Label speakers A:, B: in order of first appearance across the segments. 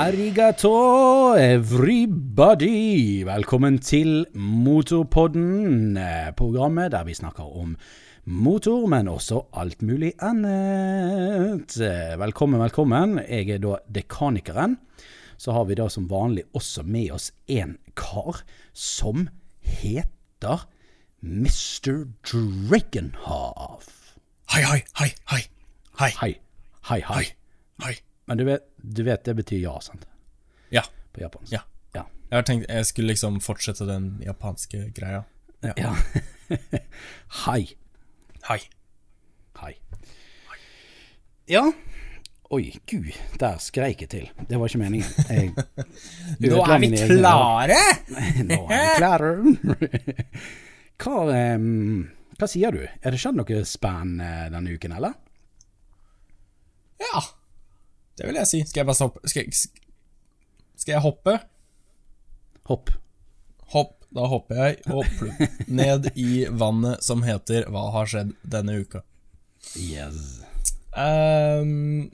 A: Arigato, everybody! Velkommen til Motorpodden, eh, programmet der vi snakker om motor, men også alt mulig annet. Eh, Velkommen, velkommen. Jeg er da dekanikeren. Så har vi da som vanlig også med oss en kar som heter Mr. Drakenhoff.
B: Hei, hei, hei, hei. Hei,
A: Hei, hei, hei.
B: hei.
A: Men du vet, du vet det betyr ja, sant?
B: Ja.
A: På japansk.
B: Ja.
A: Ja.
B: Jeg har tenkt jeg skulle liksom fortsette den japanske greia. Ja.
A: ja. hei.
B: Hei.
A: Hei. Ja. Oi, gud, der skreik jeg til. Det var ikke meningen. Jeg
B: Nå er vi klare!
A: Nå er vi klare. hva, um, hva sier du? Er det skjedd noe spennende denne uken, eller?
B: Ja, det vil jeg si. Skal jeg bare stoppe? Skal jeg, skal jeg hoppe?
A: Hopp.
B: Hopp. Da hopper jeg og plupp ned i vannet som heter Hva har skjedd denne uka?
A: Yes.
B: Um,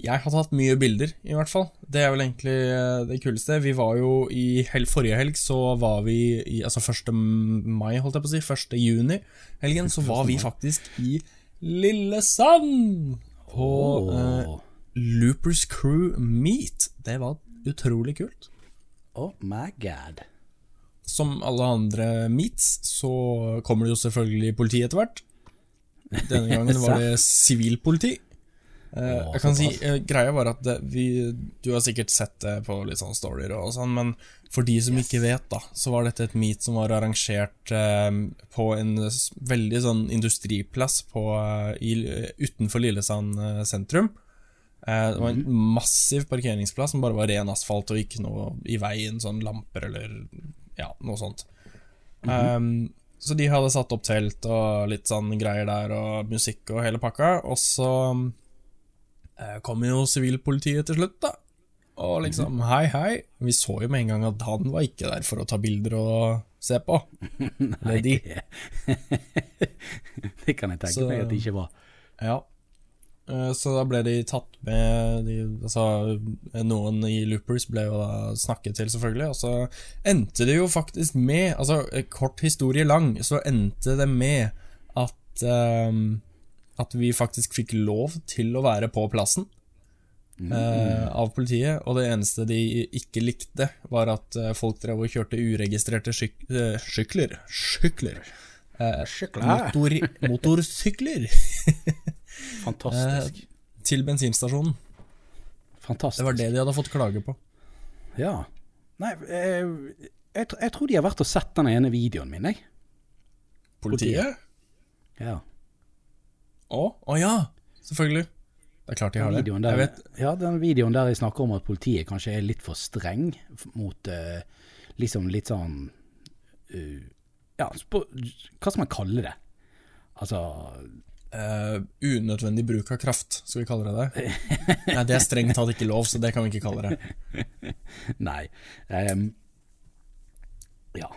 B: jeg har tatt mye bilder, i hvert fall. Det er vel egentlig eh, det kuleste. Vi var jo i hel forrige helg, så var vi i Altså 1. mai, holdt jeg på å si. 1. juni. Helgen, så var vi faktisk i Lillesand! På eh,
A: Oh.
B: Loopers Crew Meet. Det var utrolig kult.
A: oh my god.
B: Som alle andre meets, så kommer det jo selvfølgelig politi etter hvert. Denne gangen var det sivilpoliti. Eh, jeg kan si, eh, Greia var at det, vi, Du har sikkert sett det på litt sånn storyer og sånn, men for de som ikke vet, da, så var dette et meet som var arrangert eh, på en veldig sånn industriplass på, eh, i, utenfor Lillesand sentrum. Eh, det var en massiv parkeringsplass som bare var ren asfalt og ikke noe i veien, sånn lamper eller ja, noe sånt. um, så de hadde satt opp telt og litt sånn greier der, og musikk og hele pakka. Og så eh, kom jo sivilpolitiet til slutt, da. Og liksom, hei, hei. Vi så jo med en gang at han var ikke der for å ta bilder og se på. Nei, de.
A: Det kan jeg tenke meg at det ikke var.
B: Ja. Eh, Så da ble de tatt med de, altså, Noen i Loopers ble jo da snakket til, selvfølgelig. Og så endte det jo faktisk med Altså, kort historie lang, så endte det med at um, At vi faktisk fikk lov til å være på plassen. eh, av politiet, og det eneste de ikke likte, var at eh, folk drev og kjørte uregistrerte syk uh, sykler Sykler. Uh, motor motorsykler
A: Fantastisk.
B: til bensinstasjonen.
A: Fantastisk.
B: Det var det de hadde fått klage på.
A: Ja. Nei, jeg, jeg, jeg tror de har vært og sett den ene videoen min, jeg.
B: Politiet?
A: Ja.
B: Å, å ja, selvfølgelig. Det er klart de har det.
A: der,
B: vet,
A: ja, den videoen der jeg snakker om at politiet kanskje er litt for streng mot uh, liksom litt sånn uh, Ja, hva skal man kalle det? Altså
B: eh, unødvendig bruk av kraft, skal vi kalle det det? Nei, det er strengt tatt ikke lov, så det kan vi ikke kalle det.
A: Nei. Um, ja,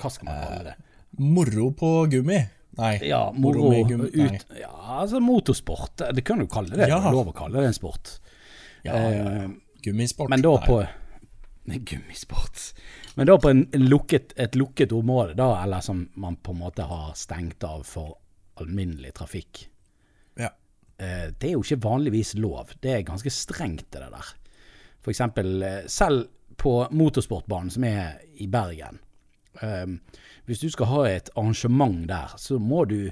A: hva skal man kalle det?
B: Moro på gummi? Nei.
A: Ja, moro
B: med gummi? Nei.
A: ut Ja, altså motorsport. Det kan du kalle det.
B: Ja.
A: Det er lov å kalle det en sport.
B: Ja, ja, ja.
A: Eh,
B: Gummisport?
A: Men da på Gummisport. Men da på en lukket, et lukket område, da, eller som man på en måte har stengt av for alminnelig trafikk.
B: Ja.
A: Eh, Det er jo ikke vanligvis lov. Det er ganske strengt, det der. For eksempel, eh, selv på motorsportbanen som er i Bergen. eh, Hvis du skal ha et arrangement der, så må du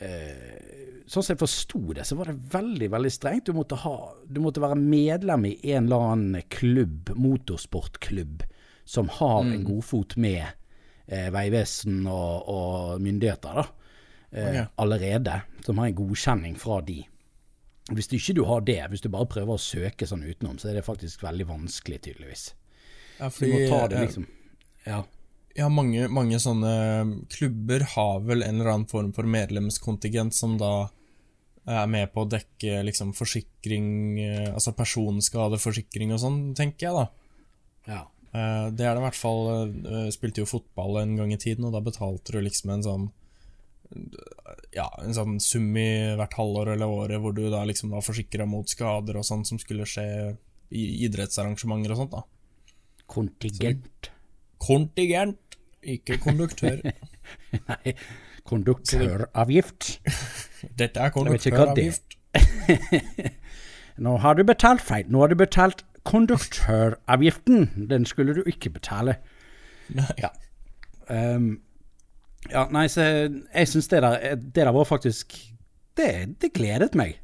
A: eh, Sånn som jeg forsto det, så var det veldig veldig strengt. Du måtte, ha, du måtte være medlem i en eller annen klubb, motorsportklubb, som har en godfot med eh, Vegvesen og, og myndigheter, da. Eh,
B: okay.
A: Allerede. Som har en godkjenning fra de. Hvis du ikke du har det, hvis du bare prøver å søke sånn utenom, så er det faktisk veldig vanskelig, tydeligvis.
B: Ja,
A: fordi, du må ta det
B: eh,
A: liksom Ja.
B: Ja, mange, mange sånne klubber har vel en eller annen form for medlemskontingent som da er med på å dekke liksom forsikring, eh, altså personskadeforsikring og sånn, tenker jeg da.
A: ja.
B: Eh, Det er det i hvert fall eh, Spilte jo fotball en gang i tiden, og da betalte du liksom en sånn Ja, en sånn sum i hvert halvår eller året hvor du da liksom var forsikra mot skader og sånn som skulle skje i idrettsarrangementer og sånt, da.
A: Kontingent.
B: Kontingent, ikke konduktør.
A: Nei, konduktøravgift.
B: Dette er konduktøravgift.
A: Nå har du betalt feil. Nå har du betalt konduktøravgiften. Den skulle du ikke betale.
B: Nei.
A: Ja. Ehm, ja, nei, så jeg syns det der Det der var faktisk Det, det gledet meg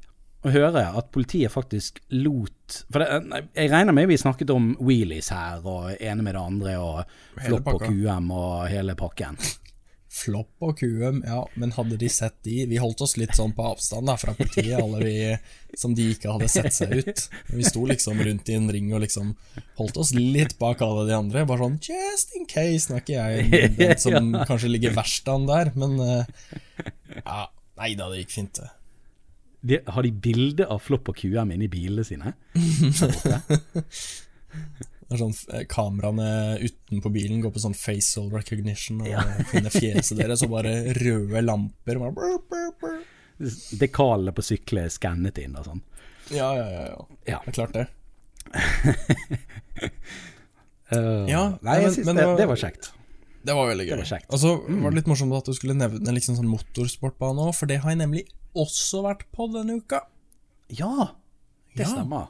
A: å høre at politiet faktisk lot For det, jeg regner med vi snakket om wheelies her, og ene med det andre, og flopp og. QM og hele pakken.
B: Flopp og QM, ja, men hadde de sett de Vi holdt oss litt sånn på avstand da, fra politiet, alle vi som de ikke hadde sett seg ut. Vi sto liksom rundt i en ring og liksom holdt oss litt bak alle de andre. Bare sånn just in case. Nå er ikke jeg den som kanskje ligger verst an der, men eh, ja, Nei da, det gikk fint, det.
A: De, har de bilde av flopp og QM inni bilene sine?
B: Det er sånn eh, Kameraene utenpå bilen går på sånn facial recognition og finner fjeset deres, og bare røde lamper. Bare brr, brr, brr.
A: Dekalene på sykler er skannet inn og sånn.
B: Ja, ja, ja, ja.
A: Ja.
B: Det er klart, det.
A: Uh,
B: Ja,
A: nei, jeg
B: men- men
A: det,
B: det var-
A: det var kjekt.
B: Det var veldig gøy.
A: var kjekt.
B: Og så var det litt morsomt at du skulle nevne liksom sånn motorsportbane òg, for det har jeg nemlig også vært på denne uka.
A: Ja, det
B: Ja.
A: stemmer.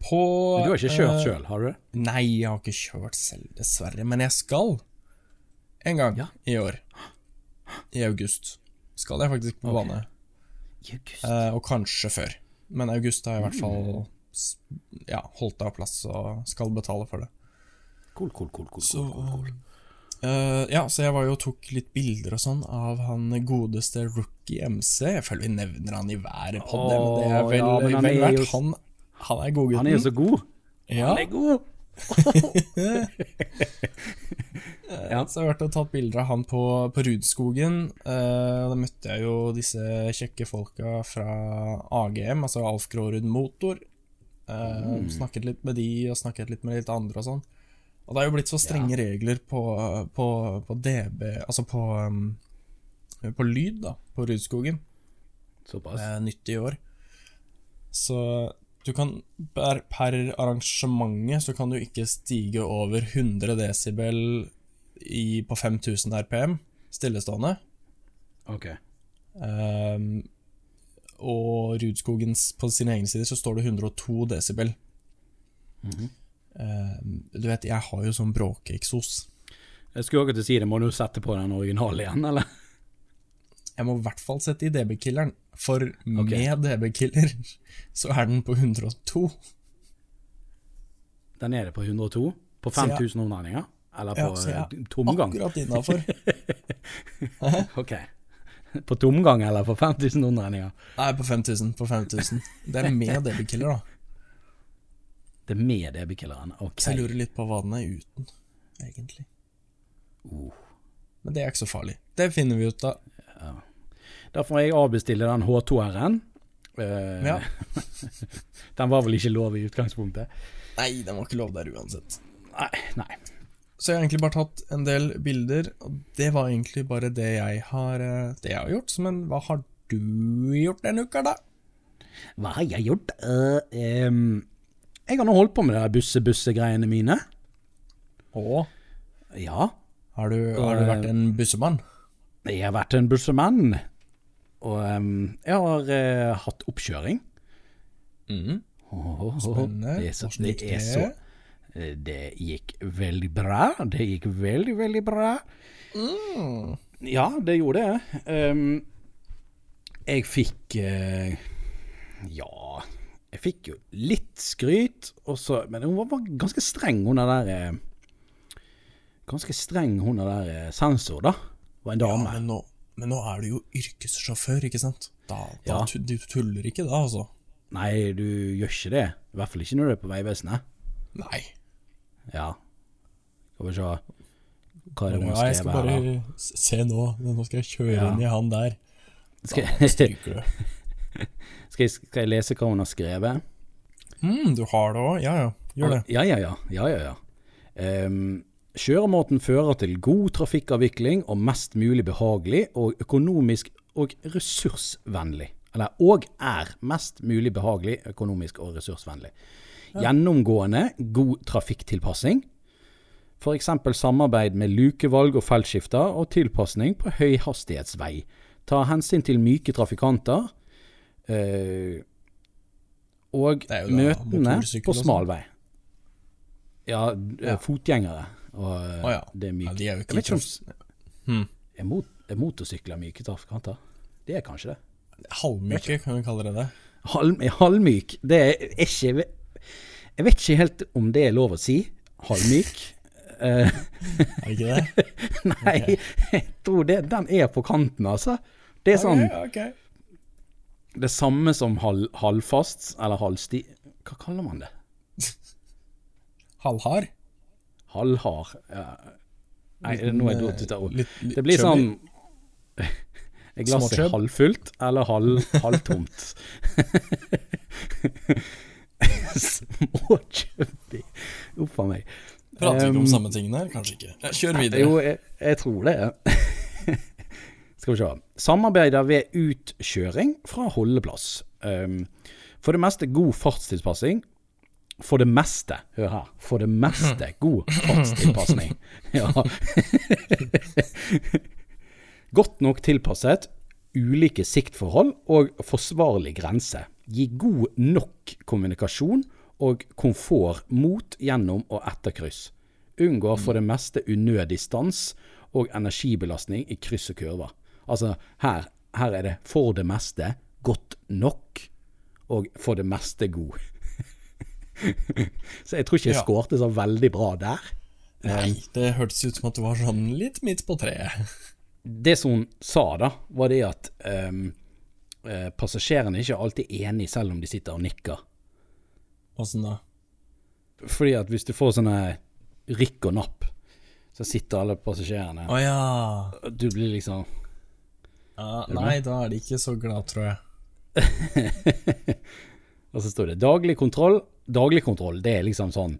B: På
A: Men du har ikke kjørt
B: eh,
A: sjøl, har du det?
B: Nei, jeg har ikke kjørt selv, dessverre. Men jeg skal. En gang
A: Ja.
B: i år. I august. Skal jeg faktisk på
A: okay.
B: bane.
A: I august.
B: Eh, og kanskje før. Men august har jeg i hvert fall s- ja, holdt av plass og skal betale for det.
A: Cool, cool, cool. cool,
B: Så,
A: cool, cool.
B: Uh, ja, så jeg var jo og tok litt bilder og sånn av han godeste Rookie MC. Jeg føler vi nevner han i hver podd, men det er vel,
A: ja, men han
B: vel
A: er
B: verdt.
A: jo-
B: Han, han er godgutten.
A: Han er jo så god.
B: ja,
A: Han er god.
B: ja. Så jeg har vært og tatt bilder av han på, på Rudskogen. Eh, da møtte jeg jo disse kjekke folka fra AGM, altså Alf Grårud Motor. Eh, Snakket litt med de, og snakket litt med litt andre og sånn. Og det er jo blitt så strenge regler på, på, på DB Altså på, um, på lyd, da, på Rudskogen.
A: Såpass.
B: Er nytt i år. Så du kan per, per arrangementet så kan du ikke stige over 100 desibel i, på 5000 RPM stillestående.
A: Ok.
B: Um, og Rudskogens på sin egen side så står det 102 desibel. Ehm, du vet, jeg har jo sånn bråkeeksos.
A: Jeg skulle akkurat si det, må du sette på den originale igjen, eller?
B: Jeg må i hvert fall sette i DB-killeren, for med DB-killer så er den på 102.
A: Den er det på 102? På 5000 omdreininger? Eller
B: Ja,
A: på
B: jeg
A: eh, tomgang?
B: Akkurat innafor.
A: Ok. På tomgang eller på 5000 omdreininger?
B: Nei, på 5000. På 5000. Det er med DB-killer, da.
A: Det er med DB-killeren? Ok.
B: Så jeg lurer litt på hva den er uten, egentlig.
A: Uh.
B: Men det er ikke så farlig. Det finner vi ut av.
A: Da må jeg avbestille den H2-R-en. Uh,
B: Ja.
A: den var vel ikke lov i utgangspunktet?
B: Nei, den var ikke lov der uansett.
A: Nei. nei.
B: Så jeg har egentlig bare tatt en del bilder, og det var egentlig bare det jeg har, eh, det jeg har gjort. Men hva har du gjort denne uka, da?
A: Hva har jeg gjort? Uh, um, jeg har nå holdt på med de busse-busse-greiene mine.
B: Å,
A: Ja.
B: har du, har du vært en bussemann?
A: Jeg har vært en bussemann. Og um, jeg har uh, hatt oppkjøring.
B: Mhm.
A: Oh,
B: Spennende.
A: Det er så, det er så eh, Det gikk veldig bra. Det gikk veldig, veldig bra.
B: Mm.
A: Ja, det gjorde det. Um, jeg fikk uh, Ja, jeg fikk jo litt skryt, også, Men hun var, ganske streng, hun der Ganske streng, hun der sensor, da. Var en
B: Ja, men nå, men nå er du jo yrkessjåfør, ikke sant? Da, da
A: Ja.
B: du tuller ikke da, altså.
A: Nei, du gjør ikke det. I hvert fall ikke når du er på Vegvesenet.
B: Nei.
A: Ja. Skal vi se Hva er det man
B: Ja, jeg skal bare
A: her,
B: Se nå, nå skal jeg kjøre
A: Ja.
B: inn i han der.
A: Skal,
B: Da stryker du.
A: skal, jeg, skal jeg lese hva hun har skrevet?
B: Mm, du har det òg? Ja ja, gjør det.
A: Ja, ja, ja. ja, ja, ja. Ehm, kjøremåten fører til god trafikkavvikling og mest mulig behagelig og økonomisk og ressursvennlig. eller, og er mest mulig behagelig, økonomisk og ressursvennlig. Gjennomgående god trafikktilpassing. F.eks. samarbeid med lukevalg og feltskifter og tilpasning på høyhastighetsvei. Ta hensyn til myke trafikanter. Øh, og møtene på smal vei. Ja,
B: Ja.
A: fotgjengere. Og
B: oh, ja.
A: det er myke.
B: Ja, de er jo ikke
A: vet ikke om
B: traf- hm.
A: er, mot, er motorsykler myke trafikanter? Det er kanskje det.
B: Halvmyke, kan vi kalle det det.
A: Halv, halvmyk, det er ikke Jeg vet ikke helt om det er lov å si. Halvmyk. Eh,
B: Er det ikke det?
A: nei, jeg tror det, den er på kanten, altså. Det er sånn
B: okay, okay.
A: det samme som halv, halvfast, eller halvsti... Hva kaller man det?
B: Halvhard?
A: Halvhard? Ja. Nei, nå er jeg datt ut av ord. Det blir sånn. Er glasset halvfullt eller halv, halvtomt? Småchubby. Uff a meg.
B: Prater vi ikke
A: Um,
B: om samme tingene her? Kanskje ikke. Kjør videre.
A: Jo, jeg, jeg tror det. Skal vi se. Samarbeider ved utkjøring fra holdeplass. Um, for det meste god fartstilpassing. For det meste, hør her, for det meste god fartstilpasning. Ja. Godt nok tilpasset, ulike siktforhold og forsvarlig grense. Gi god nok kommunikasjon og komfort mot, gjennom og etter kryss. Unngår for det meste unødig stans og energibelastning i kryss og kurver. Altså, her, her er det for det meste godt nok og for det meste god. så jeg tror ikke jeg
B: Ja.
A: skårte så veldig bra der.
B: Nei, det hørtes ut som at du var sånn litt midt på treet.
A: det som hun sa, da, var det at ehm, eh, passasjerene er ikke alltid enige, selv om de sitter og nikker.
B: Åssen da?
A: Fordi at hvis du får sånne rykk og napp, så sitter alle passasjerene
B: Å ja.
A: Du blir liksom
B: ja. Nei, da er de ikke så glad, tror jeg.
A: Og så står det daglig kontroll. Daglig kontroll, det er liksom sånn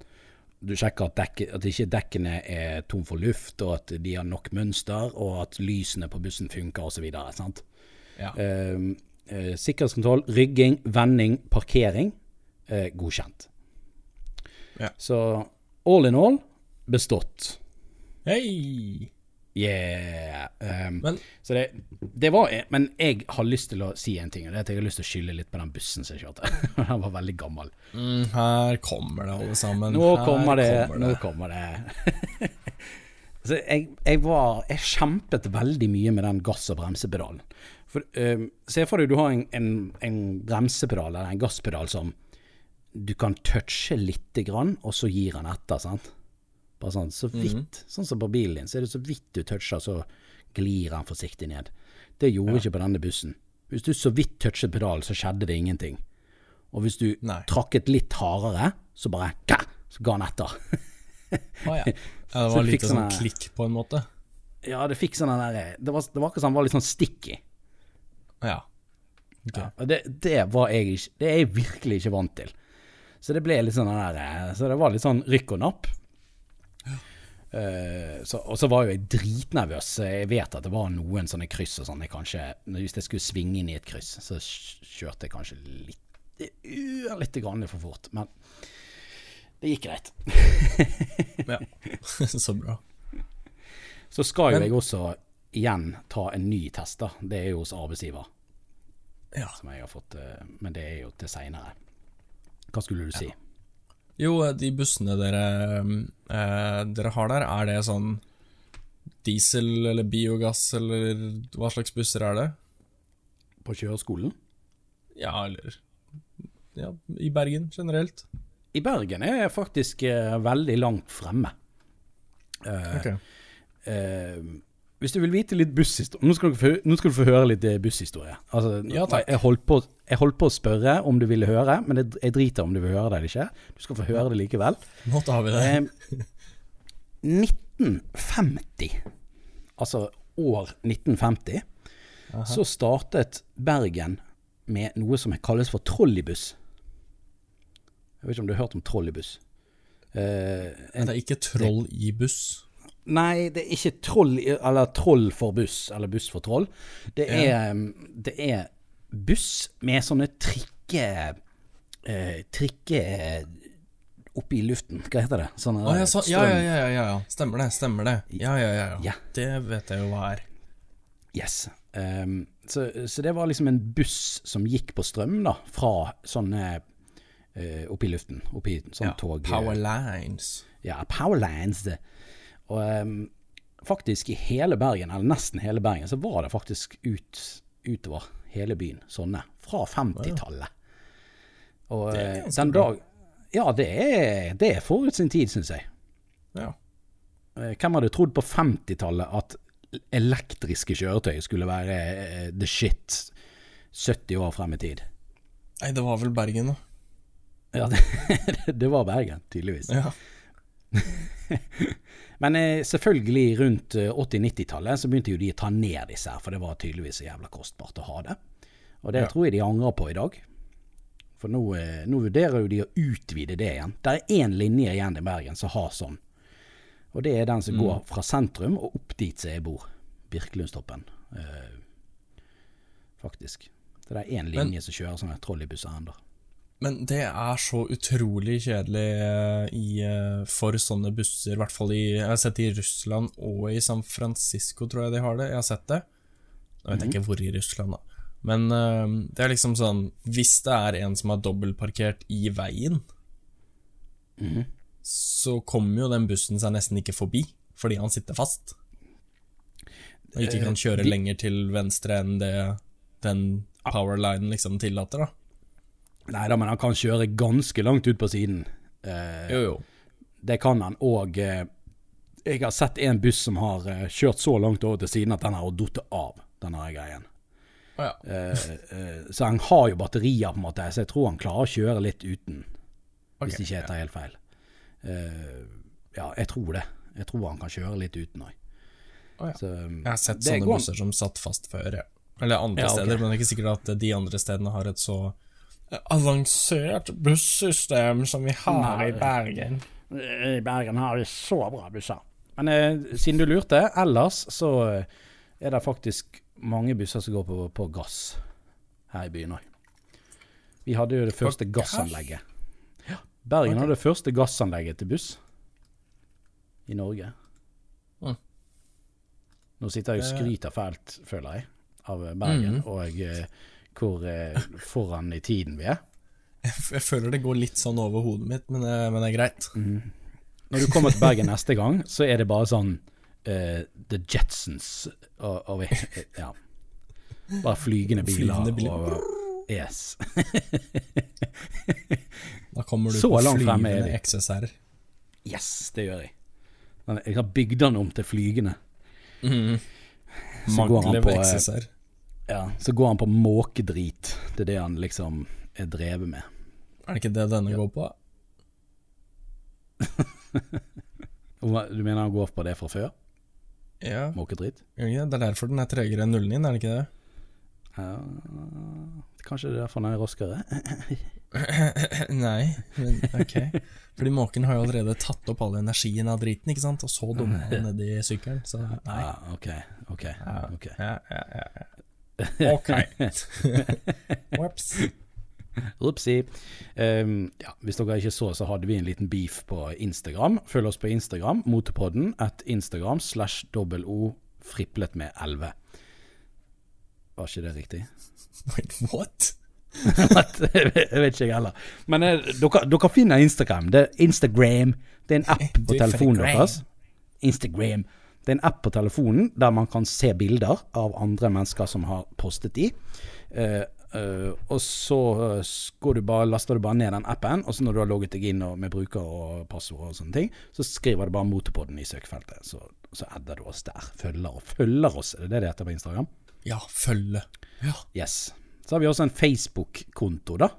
A: Du sjekker at, dekk, at ikke dekkene er tom for luft, og at de har nok mønster, og at lysene på bussen funker, osv.
B: Ja.
A: Eh, sikkerhetskontroll, rygging, vending, parkering. Eh, godkjent.
B: Ja.
A: Så all in all bestått.
B: Hei!
A: Yeah. Um,
B: Men
A: så det, det var Men jeg har lyst til å si en ting, og det er at jeg har lyst til å skylde litt på den bussen som jeg kjørte. den var veldig gammel.
B: mm, her kommer det, alle sammen.
A: Nå kommer det.
B: kommer
A: Nå kommer det. så jeg, jeg var Jeg kjempet veldig mye med den gass- og bremsepedalen. For, um, Se for deg du har en, en, en bremsepedal eller en gasspedal som du kan touche lite grann, og så gir den etter. sant? Bare sånn, så vidt. Sånn som på bilen din, så er det så vidt du toucher, så glir han forsiktig ned. Det gjorde ikke på denne bussen. Hvis du så vidt touchet pedalen, så skjedde det ingenting. Og hvis du
B: Nei.
A: trakket litt hardere, så bare gah, så ga han etter.
B: Å ja. ja. Det var lite sånn
A: sånne-
B: klikk, på en måte.
A: ja, det fikk sånn der Det var, det var akkurat sånn, var litt sånn sticky.
B: Ja. Okay.
A: Ja, det, det var jeg ikke Det er jeg virkelig ikke vant til. Så det ble litt sånn der Så det var litt sånn rykk og napp. Eh, så, og så var jo jeg dritnervøs. Jeg vet at det var noen sånne kryss og sånn. Kanskje, hvis jeg skulle svinge inn i et kryss, så kjørte jeg kanskje litt ørlite grann for fort. Men det gikk greit.
B: ja. så bra.
A: Så skal jo jeg også igjen ta en ny test, da. Det er jo hos arbeidsgiver.
B: Ja.
A: Som jeg har fått, eh, men det er jo til seinere. Hva skulle du si?
B: Jo, de bussene dere, eh, dere har der, er det sånn diesel eller biogass, eller hva slags busser er det?
A: På kjøreskolen?
B: Ja, eller Ja, i Bergen generelt.
A: I Bergen er jeg faktisk eh, veldig langt fremme. Eh,
B: Ok.
A: eh, hvis du vil vite litt busshistorie nå, skal du få- nå skal du få høre litt eh, busshistorie. Altså,
B: Ja.
A: Jeg, holdt på, jeg holdt på å spørre om du ville høre, men jeg, jeg driter om du vil høre det eller ikke. Du skal få høre det likevel.
B: Nå tar vi det.
A: Eh, 1950, altså år 1950, så startet Bergen med noe som kalles for trolleybuss. Jeg vet ikke om du har hørt om trolleybuss? Eh, en,
B: Det er ikke troll i buss.
A: Nei, det er ikke troll, eller troll for buss, eller buss for troll. Det er, det er buss med sånne trikke... eh, trikke oppe i luften. Hva heter det? Sånne
B: oh, ja, så, ja, ja, ja, ja, ja, stemmer det, stemmer det. Ja, ja, ja, ja.
A: Ja.
B: Det vet jeg jo hva er.
A: Yes. Um, så, så det var liksom en buss som gikk på strøm, da, fra sånne uh, oppe i luften. Oppi sånn
B: Ja,
A: tog...
B: Power Lines.
A: Ja, Powerlines. det. Og um, faktisk i hele Bergen, eller nesten hele Bergen, så var det faktisk ut, utover hele byen sånne. Fra 50-tallet. Og eh, den dag Ja, det er, det er forut sin tid, syns jeg.
B: Ja.
A: Eh, Hvem hadde trodd på 50-tallet at elektriske kjøretøy skulle være eh, the shit 70 år frem i tid?
B: Nei, det var vel Bergen, da.
A: Ja, det, det var Bergen, tydeligvis.
B: Ja.
A: Men eh, selvfølgelig rundt eh, 80-90-tallet så begynte jo de å ta ned disse her, for det var tydeligvis så jævla kostbart å ha det. Og det
B: Ja.
A: tror jeg de angrer på i dag. For nå, eh, nå vurderer jo de å utvide det igjen. Det er én linje igjen i Bergen som har sånn. Og det er den som går fra sentrum og opp dit som jeg bor. Birkelundstoppen. Eh, faktisk. Det er én
B: Men-
A: linje som kjører sånne trolleybusser ennå.
B: Men det er så utrolig kjedelig eh, i, eh, for sånne busser, i hvert fall i Jeg har sett det i Russland og i San Francisco, tror jeg de har det. Jeg har sett det. Jeg vet ikke hvor i Russland, da. Men eh, det er liksom sånn Hvis det er en som er dobbeltparkert i veien, så kommer jo den bussen seg nesten ikke forbi, fordi han sitter fast. Og ikke kan kjøre lenger til venstre enn det den powerlinen liksom tillater, da.
A: Nei da, men han kan kjøre ganske langt ut på siden. Eh,
B: Jo, jo.
A: Det kan han, og eh, jeg har sett en buss som har eh, kjørt så langt over til siden at den har datt av, denne her greien.
B: Å ja.
A: Eh, eh, så han har jo batterier, på en måte, så jeg tror han klarer å kjøre litt uten,
B: Okay,
A: hvis ikke jeg tar helt feil. Eh, ja, jeg tror det. Jeg tror han kan kjøre litt uten òg.
B: Oh, ja. Jeg har sett sånne
A: går-
B: busser som satt fast før, ja. Eller andre
A: Ja, ok.
B: steder, men det er ikke sikkert at de andre stedene har et så avansert bussystem som vi har
A: Nei.
B: i Bergen.
A: I Bergen har vi så bra busser. Men eh, siden du lurte, ellers så eh, er det faktisk mange busser som går på, på gass her i byen òg. Vi hadde jo det første
B: på
A: gassanlegget. Ja, Bergen
B: okay.
A: hadde det første gassanlegget til buss i Norge.
B: Mm.
A: Nå sitter jeg og skryter fælt, føler jeg, av Bergen,
B: Mm.
A: og eh, hvor eh, foran i tiden vi er.
B: Jeg, jeg føler det går litt sånn over hodet mitt, men, det- men det er greit.
A: Når du kommer til Bergen neste gang, så er det bare sånn uh, The Jetsons og, og Ja. Bare flygende biler.
B: Flygende biler.
A: Og, yes.
B: Da kommer du
A: Så
B: på flyvende. XSR.
A: yes, det gjør jeg. Jeg har bygd den om til flygende. Mm. Han på, eh,
B: XSR.
A: Ja, Så går han på måkedrit. Det er det han liksom er drevet med.
B: Er det ikke det denne går på?
A: Du mener han går på det fra før?
B: Ja,
A: Måkedrit?
B: gjør det er derfor den er tregere enn nullen inn, er det ikke det?
A: Ja, kanskje det er derfor den er raskere?
B: Nei, men ok. Fordi måken har jo allerede tatt opp all energien av driten, ikke sant? Og så dumme han nedi sykkelen, så nei.
A: Ah, ok, ok. ok.
B: Ja, ja, ja, ja. Ok. Ops.
A: Upsi. Um, ja, hvis dere ikke så, så hadde vi en liten beef på Instagram. Følg oss på Instagram, Motepodden, at Instagram slash dobbel O friplet med 11. Var ikke det riktig?
B: Wait, what?
A: jeg vet ikke jeg heller. Men eh, dere, dere finner Instagram. Det er Instagram. Det er en app på telefonen deres. Instagram. Det er en app på telefonen der man kan se bilder av andre mennesker som har postet de. Uh, eh, og så eh, går du bare, laster du bare ned den appen, og så når du har logget deg inn og, med bruker og passord og sånne ting, så skriver du bare 'Motorpodden' i søkefeltet. Så, så adder du oss der. Følger, og følger oss, er det det det heter på Instagram?
B: Ja, følge. Ja.
A: Yes. Så har vi også en Facebook-konto, da.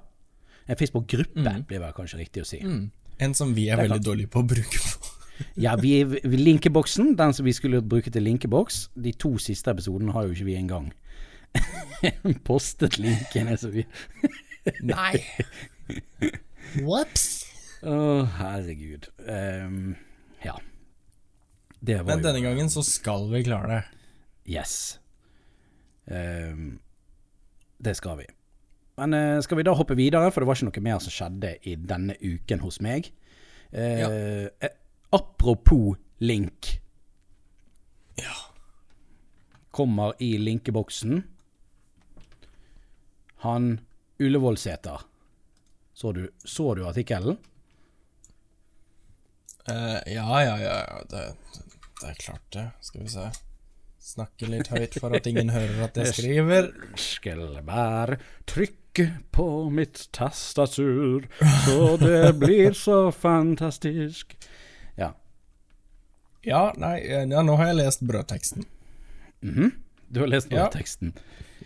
A: En Facebook-gruppe, blir vel kanskje riktig å si.
B: En som vi er
A: er
B: veldig dårlige på å bruke på.
A: Ja, vi, vi Linkeboksen, den som vi skulle bruke til linkeboks, de to siste episodene har jo ikke vi engang postet linkene. Så vi
B: Nei. Ops.
A: Å, herregud. Um, ja. Det var
B: Men
A: jo
B: denne gangen så skal vi klare det.
A: Yes. Um, Det skal vi. Men uh, skal vi da hoppe videre, for det var ikke noe mer som skjedde i denne uken hos meg. Uh, eh, apropos link.
B: Ja.
A: Kommer i linkeboksen. Han Ullevålseter. Så du, så du artikkelen?
B: Uh, ja, ja, ja, ja. Det, det er klart det. Skal vi se. Snakke litt høyt for at ingen hører at jeg skriver.
A: Skelbær, trykk på mitt tastatur, så det blir så fantastisk. Ja.
B: Ja, nei, eh, ja, nå har jeg lest brødteksten.
A: Du har lest
B: Ja.
A: teksten.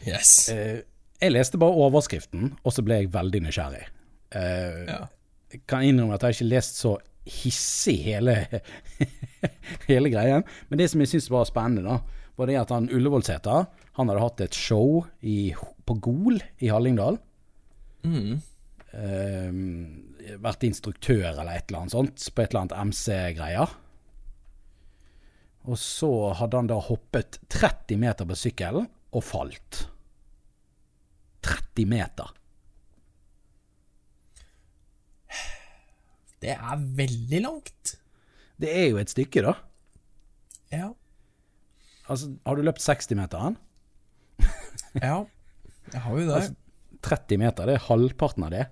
B: Yes.
A: Eh, jeg leste bare overskriften, og så ble jeg veldig nysgjerrig. Eh,
B: Ja.
A: Jeg kan innrømme at jeg ikke har lest så hissig hele, hele greien. Men det som jeg syns var spennende, da, var det at han Ullevålseter han hadde hatt et show i, på Gol i Hallingdal.
B: Mm.
A: Eh, vært instruktør eller et eller annet sånt på et eller annet MC-greier. Og så hadde han da hoppet 30 meter på sykkelen og falt. 30 meter.
B: Det er veldig langt.
A: Det er jo et stykke, da.
B: Ja.
A: Altså, har du løpt 60-meteren?
B: Ja. Jeg har jo det.
A: 30 meter, det er halvparten av det.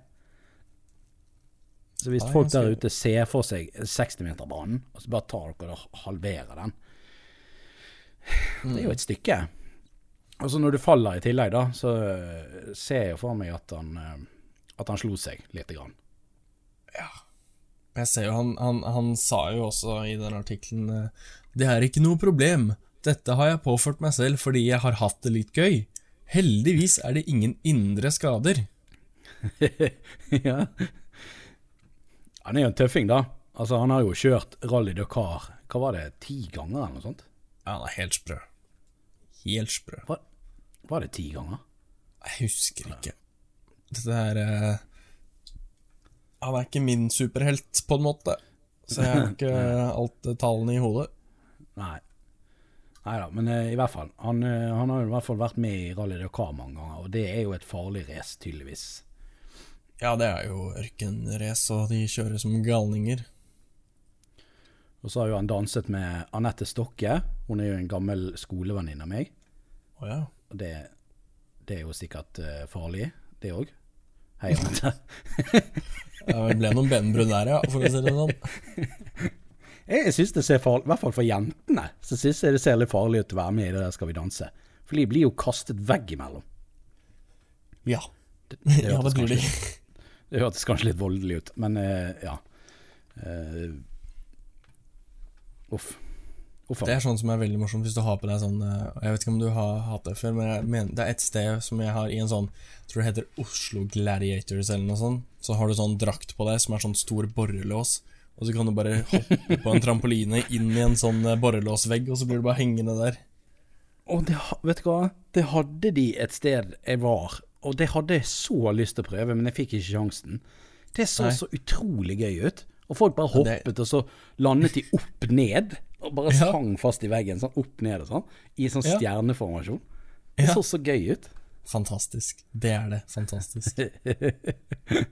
A: Så hvis
B: ah,
A: folk der ute ser for seg 60-meterbanen, og så bare tar dere og halverer den Det er jo et stykke. Og så når du faller i tillegg, da, så øh, ser jeg for meg at han, øh, at han slo seg lite grann.
B: Jeg ser jo han, han, han sa jo også i den artikkelen eh, Det er ikke noe problem. Dette har jeg påført meg selv fordi jeg har hatt det litt gøy. Heldigvis er det ingen indre skader.
A: ja. Han er jo en tøffing, da. Altså, han har jo kjørt Rally Dakar hva var det, ti ganger eller noe sånt?
B: Ja, han er helt sprø. Helt sprø.
A: Var, var det ti ganger?
B: Jeg husker ikke. Dette er uh, Han er ikke min superhelt, på en måte. Så jeg har ikke alt eh, tallene i hodet.
A: Nei. Nei da, men uh, i hvert fall. Han, uh, han har jo i hvert fall vært med i Rally Dakar mange ganger, og det er jo et farlig race, tydeligvis.
B: Ja, det er jo ørkenrace, og de kjører som galninger.
A: Og så har jo han danset med Anette Stokke. Hun er jo en gammel skolevenninne av meg.
B: Oh, ja.
A: Og det, det er jo sikkert uh, farlig, det òg. Hei, Anette.
B: Ja, Det ble noen benbrudd der, ja, for å si det sånn.
A: Jeg, syns det ser farlig I hvert fall for jentene, så syns jeg det ser litt farlig ut å være med i det der Skal vi danse. For de blir jo kastet veggimellom.
B: Ja.
A: Det, det
B: Ja, det blir de.
A: Det hørtes kanskje litt voldelig ut, men eh, ja. Eh, uff. Uffa.
B: Det er sånn som er veldig morsomt hvis du har på deg sånn eh, Jeg vet ikke om du har hatt det før, men mener, det er et sted som jeg har i en sånn Jeg tror det heter Oslo Gladiators eller noe sånt. Så har du sånn drakt på deg som er sånn stor borrelås. Og så kan du bare hoppe på en trampoline inn i en sånn borrelåsvegg, og så blir du bare hengende der.
A: Og det, vet du hva? Det hadde de et sted jeg var, og det hadde jeg så lyst til å prøve, men jeg fikk ikke sjansen. Det så
B: Nei.
A: så utrolig gøy ut. Og folk bare
B: hoppet, det-
A: og så landet de opp ned. Og bare
B: Ja.
A: sang fast i veggen, sånn opp ned og sånn. I sånn stjerneformasjon. Det så så gøy ut.
B: Fantastisk. Det er det. Fantastisk.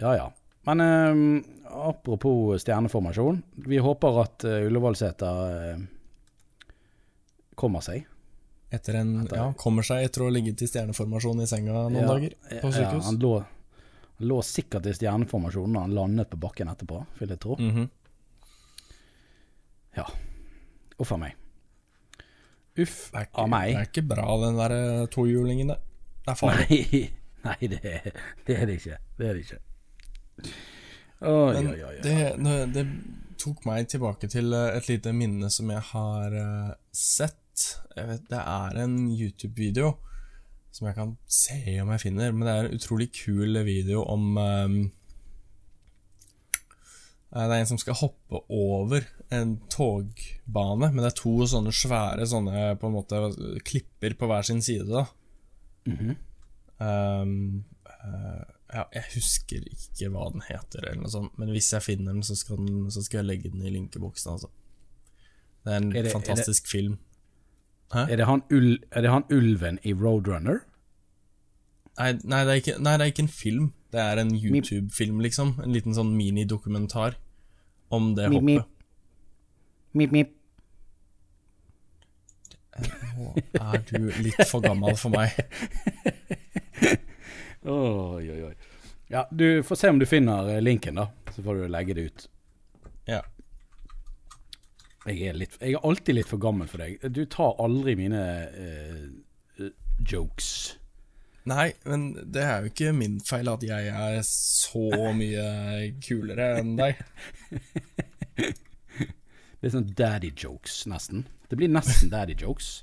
A: Ja ja. Men eh, apropos stjerneformasjon. Vi håper at uh, Ullevålseter eh, kommer seg.
B: Etter en Ja, kommer seg etter å ha ligget i stjerneformasjon i senga noen
A: Ja,
B: dager på
A: Ja,
B: sykehus.
A: han lå, han lå sikkert i stjerneformasjon da han landet på bakken etterpå, vil jeg tro.
B: Mhm.
A: Ja. Uff a meg. Uff
B: er
A: a
B: ikke,
A: meg.
B: det er ikke bra, den der eh, tohjulingen. Det Det er farlig.
A: Nei, nei det, det er det ikke. Det er det ikke. Oi,
B: Men
A: oi, oi. oi.
B: det, det, det tok meg tilbake til eh, et lite minne som jeg har eh, sett. Vet, det er en YouTube-video som jeg kan se om jeg finner, men det er en utrolig kul video om eh, Det er en som skal hoppe over en togbane, men det er to sånne svære sånne på en måte klipper på hver sin side. da
A: Mm
B: -hmm. um, uh, ja, jeg husker ikke hva den heter, eller noe sånt, men hvis jeg finner den, så skal, den, så skal jeg legge den i linkeboksen. Altså. Det er en
A: Er det- er det-
B: fantastisk film.
A: Er det han, ul er det han ulven i Roadrunner?
B: Nei, nei, det ikke, nei, det er ikke en film. Det er en YouTube-film, liksom. En liten sånn minidokumentar om det
A: Mip, mip.
B: hoppet.
A: Mip, mip.
B: Nå er du litt for gammel for meg.
A: Oi, oi, oi. Ja, du får se om du finner eh, linken, da. Så får du legge det ut.
B: Ja.
A: Jeg er, litt, jeg er alltid litt for gammel for deg. Du tar aldri mine eh, jokes.
B: Nei, men det er jo ikke min feil at jeg er så mye kulere enn deg.
A: Det er sånn daddy jokes, nesten. Det blir nesten daddy jokes.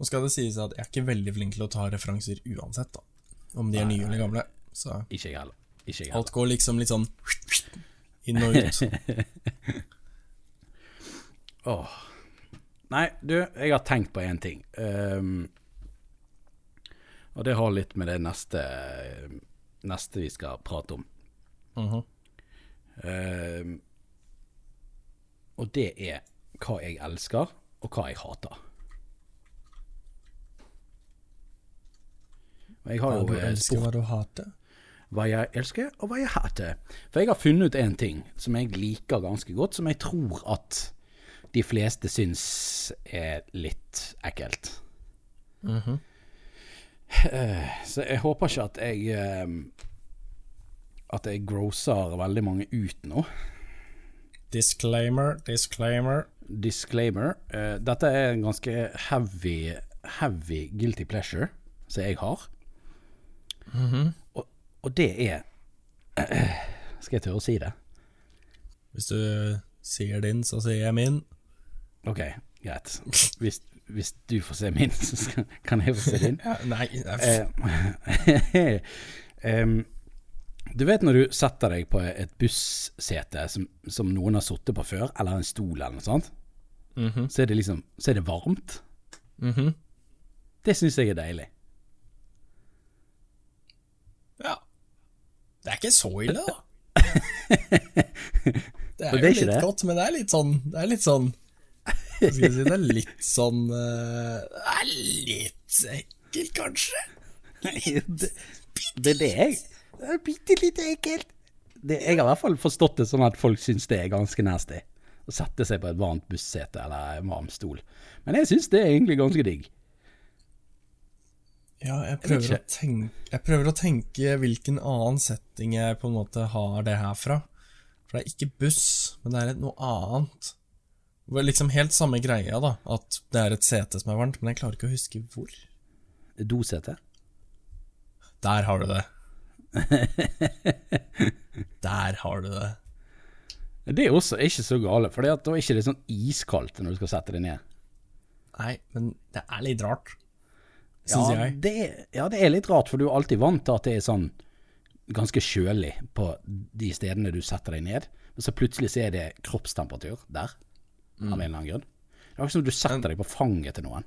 B: Nå skal det sies at jeg er ikke veldig flink til å ta referanser uansett, da. Om de er nye eller gamle. Så.
A: Ikke jeg heller.
B: alt går liksom litt sånn inn og ut.
A: Åh. Nei, du, jeg har tenkt på én ting. Um, og det har litt med det neste, neste vi skal prate om.
B: Uh
A: -huh. um, og det er hva jeg elsker, og hva jeg hater. Og jeg har
B: Hva
A: jo
B: du
A: eh,
B: elsker,
A: spurt
B: hva du hater.
A: hva jeg elsker, og hva jeg hater. For jeg har funnet ut en ting som jeg liker ganske godt, som jeg tror at de fleste syns er litt ekkelt. Eh, Så jeg håper ikke at jeg eh, At jeg grosser veldig mange ut nå.
B: Disclaimer, disclaimer.
A: Disclaimer. eh, dette er en ganske heavy, heavy guilty pleasure som jeg har. og, og det er Skal jeg tørre å si det?
B: Hvis du sier din, så sier jeg min.
A: Ok, greit. Hvis, hvis du får se min, så skal, kan jeg få se din.
B: Ja, nei,
A: em, du vet når du setter deg på et bussete som, som noen har sittet på før, eller en stol eller noe sånt, så er det liksom Så er det varmt.
B: Mhm.
A: Det syns jeg er deilig.
B: Ja. Det er ikke så ille, da. Det er jo
A: det er
B: litt
A: det?
B: godt, men det er litt sånn Det er litt sånn si? Det er litt sånn eh, Det er litt ekkelt, kanskje?
A: det, det er det jeg Det er bitte litt ekkelt. Det, jeg har i hvert fall forstått det sånn at folk syns det er ganske nasty. Å sette seg på et varmt bussete eller en varm stol. Men jeg syns det er egentlig ganske digg.
B: Ja, jeg prøver, jeg, tenke, jeg prøver å tenke hvilken annen setting jeg på en måte har det her fra. For det er ikke buss, men det er noe annet. Det var liksom helt samme greia, da. At det er et sete som er varmt, men jeg klarer ikke å huske hvor.
A: Dosete.
B: Der har du det. Der har du det.
A: Det er også ikke så gale, for da er det ikke sånn iskaldt når du skal sette deg ned.
B: Nei, men det er litt rart. Syns
A: ja,
B: jeg.
A: Det, ja, det er litt rart, for du er alltid vant til at det er sånn ganske kjølig på de stedene du setter deg ned. Og så plutselig så er det kroppstemperatur der, av en eller annen grunn. Det er akkurat som du setter deg på fanget til noen.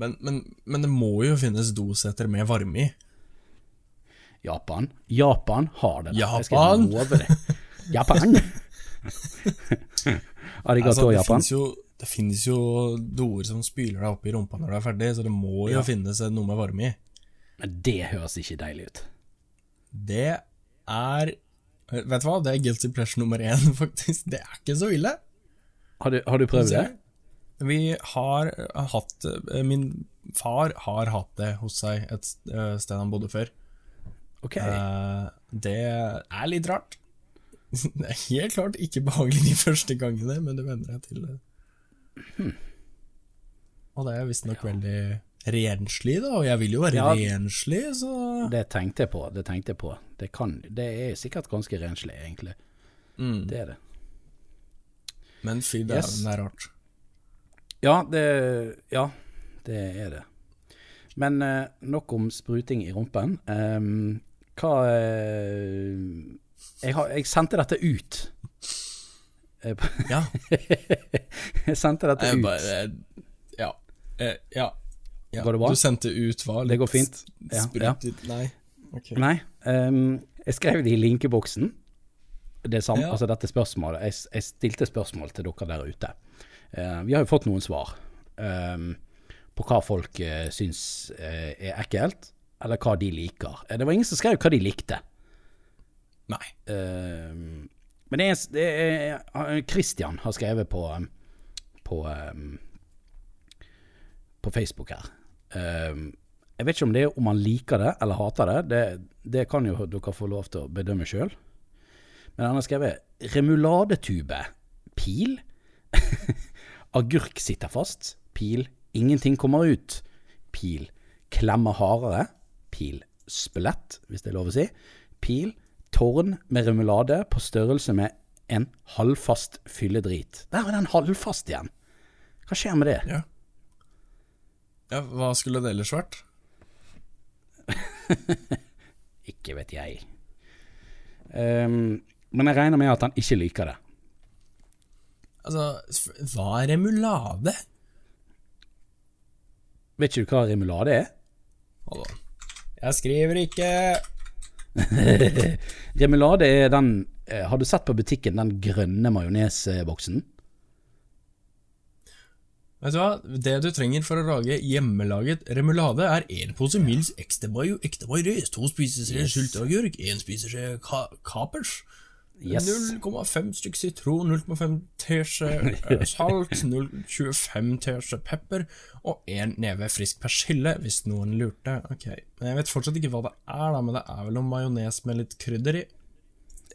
B: Men, men, men det må jo finnes dosetter med varme i.
A: Japan. Japan har det. der. Jeg skal
B: Japan?
A: love det. Japan! Arigato,
B: Altså, det
A: Japan.
B: finnes jo, det finnes jo doer som spyler deg opp i rumpa når du er ferdig, så det må jo finnes noe med varme i.
A: Men det høres ikke deilig ut.
B: Det er Vet du hva, det er guilty pleasure nummer én, faktisk. Det er ikke så ille.
A: Har du, har du prøvd det?
B: Vi har hatt eh, Min far har hatt det hos seg et eh, sted han bodde før.
A: Ok.
B: Eh, Det er litt rart. Det er helt klart ikke behagelig de første gangene, men du venner deg til det.
A: Hmm.
B: Og det er visstnok veldig renslig, da, og jeg vil jo være
A: Ja.
B: renslig, så
A: Det tenkte jeg på. Det tenkte jeg på. Det, kan, det er sikkert ganske renslig, egentlig.
B: Mm.
A: Det er det.
B: Men fy dæven,
A: Yes.
B: det er rart.
A: Ja, det, ja, det er det. Men eh, nok om spruting i rumpen. Um, hva eh, jeg, har, jeg sendte dette ut. Eh,
B: Ja.
A: jeg sendte dette
B: Jeg
A: ut.
B: bare Ja. Eh, ja. ja.
A: Går det bra?
B: Du sendte ut hva?
A: Det går fint. Ja,
B: Sprutet Nei. Okay.
A: Nei, Um, jeg skrev det i linkeboksen. Det samme,
B: Ja.
A: altså dette spørsmålet. Jeg, jeg stilte spørsmål til dere der ute. Uh, vi har jo fått noen svar. um, på hva folk uh, syns uh, er ekkelt, eller hva de liker. Det var ingen som skrev hva de likte.
B: Nei.
A: Eh, men det er, det er Christian har skrevet på på, um, på Facebook her. Jeg vet ikke om det er om han liker det eller hater det. Det, det kan jo dere få lov til å bedømme sjøl. Men han har skrevet remuladetube. Pil. Agurk sitter fast. Pil. Ingenting kommer ut. Pil. Klemmer hardere. Pil. Spelett, hvis det er lov å si. Pil. Tårn med remulade på størrelse med en halvfast fylledrit. Der er den halvfast igjen. Hva skjer med det?
B: Ja. ja, hva skulle det ellers vært?
A: Ikke vet jeg. Ehm, men jeg regner med at han ikke liker det.
B: Altså, hva er remulade?
A: Vet ikke du hva remulade er?
B: Hold on. Jeg skriver ikke
A: Remulade er den eh, Har du sett på butikken den grønne majonesboksen?
B: Vet du hva? Det du trenger for å lage hjemmelaget remulade, er én pose Mills ekte mayo, ekte majones, to spiseskjeer
A: Yes.
B: sylteagurk, én spiseskje ka kapers,
A: Yes.
B: 0,5 stykk sitron, 0,5 teskje eh, salt, 0,25 teskje pepper og én neve frisk persille, hvis noen lurte. Ok, men Jeg vet fortsatt ikke hva det er, da, men det er vel noe majones med litt krydder i.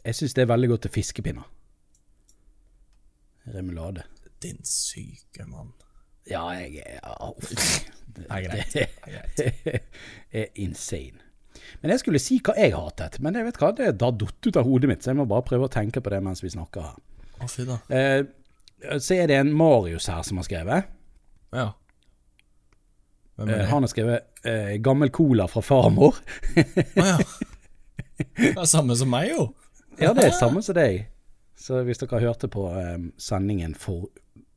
A: Jeg syns det er veldig godt til fiskepinner. Remulade.
B: Din syke mann.
A: Ja, jeg er ja. Det
B: er greit.
A: Det
B: Det
A: er insane. Men jeg skulle si hva jeg hatet, men jeg vet hva, det har datt ut av hodet mitt, så jeg må bare prøve å tenke på det mens vi snakker her.
B: Da.
A: Eh, så er det en Marius her som har skrevet.
B: Ja. Hvem er
A: Eh, han har skrevet eh, 'gammel cola fra farmor'.
B: Å ja. Det er samme som meg, jo.
A: Ja, det er samme som deg. Så hvis dere hørte på eh, sendingen for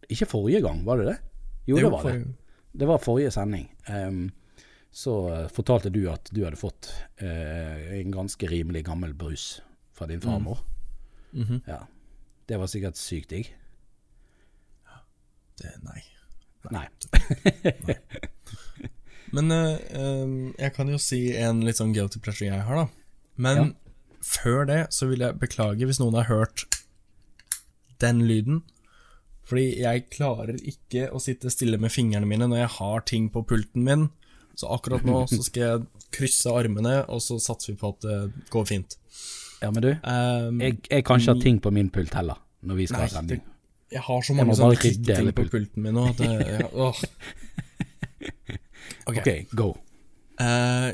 A: Ikke forrige gang, var det det? Jo, det var det. Det var forrige sending. Ehm, så eh, fortalte du at du hadde fått eh, en ganske rimelig gammel brus fra din farmor.
B: Mhm.
A: Ja. Det var sikkert sykt digg.
B: Det, nei.
A: Nei.
B: Men eh, eh, jeg kan jo si en litt sånn guilty pleasure jeg har, da. Men
A: Ja.
B: før det så vil jeg beklage hvis noen har hørt den lyden. Fordi jeg klarer ikke å sitte stille med fingrene mine når jeg har ting på pulten min. Så akkurat nå så skal jeg krysse armene, og så satser vi på at det går fint.
A: Ja, men du,
B: Um,
A: jeg, jeg kan ikke ha ting på min pult heller, når vi skal
B: Nei,
A: ha sending.
B: Jeg har så mange sånne ting på
A: pulten.
B: min nå at det, ja, åh. Ok.
A: Ok, go.
B: Uh,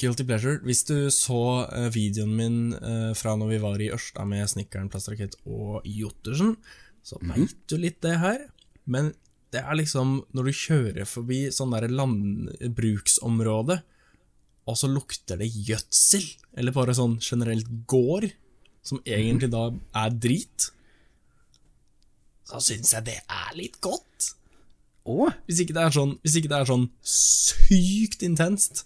B: guilty pleasure. Hvis du så eh, videoen min eh, fra når vi var i Ørsta med Snikkeren, Plastrakett og Jottersen, så veit du litt det her. Men det er liksom når du kjører forbi sånn der landbruksområde, og så lukter det gjødsel, eller bare sånn generelt gård, som egentlig da er drit, så syns jeg det er litt godt.
A: Åh?
B: Hvis ikke det er sånn, hvis ikke det er sånn sykt intenst.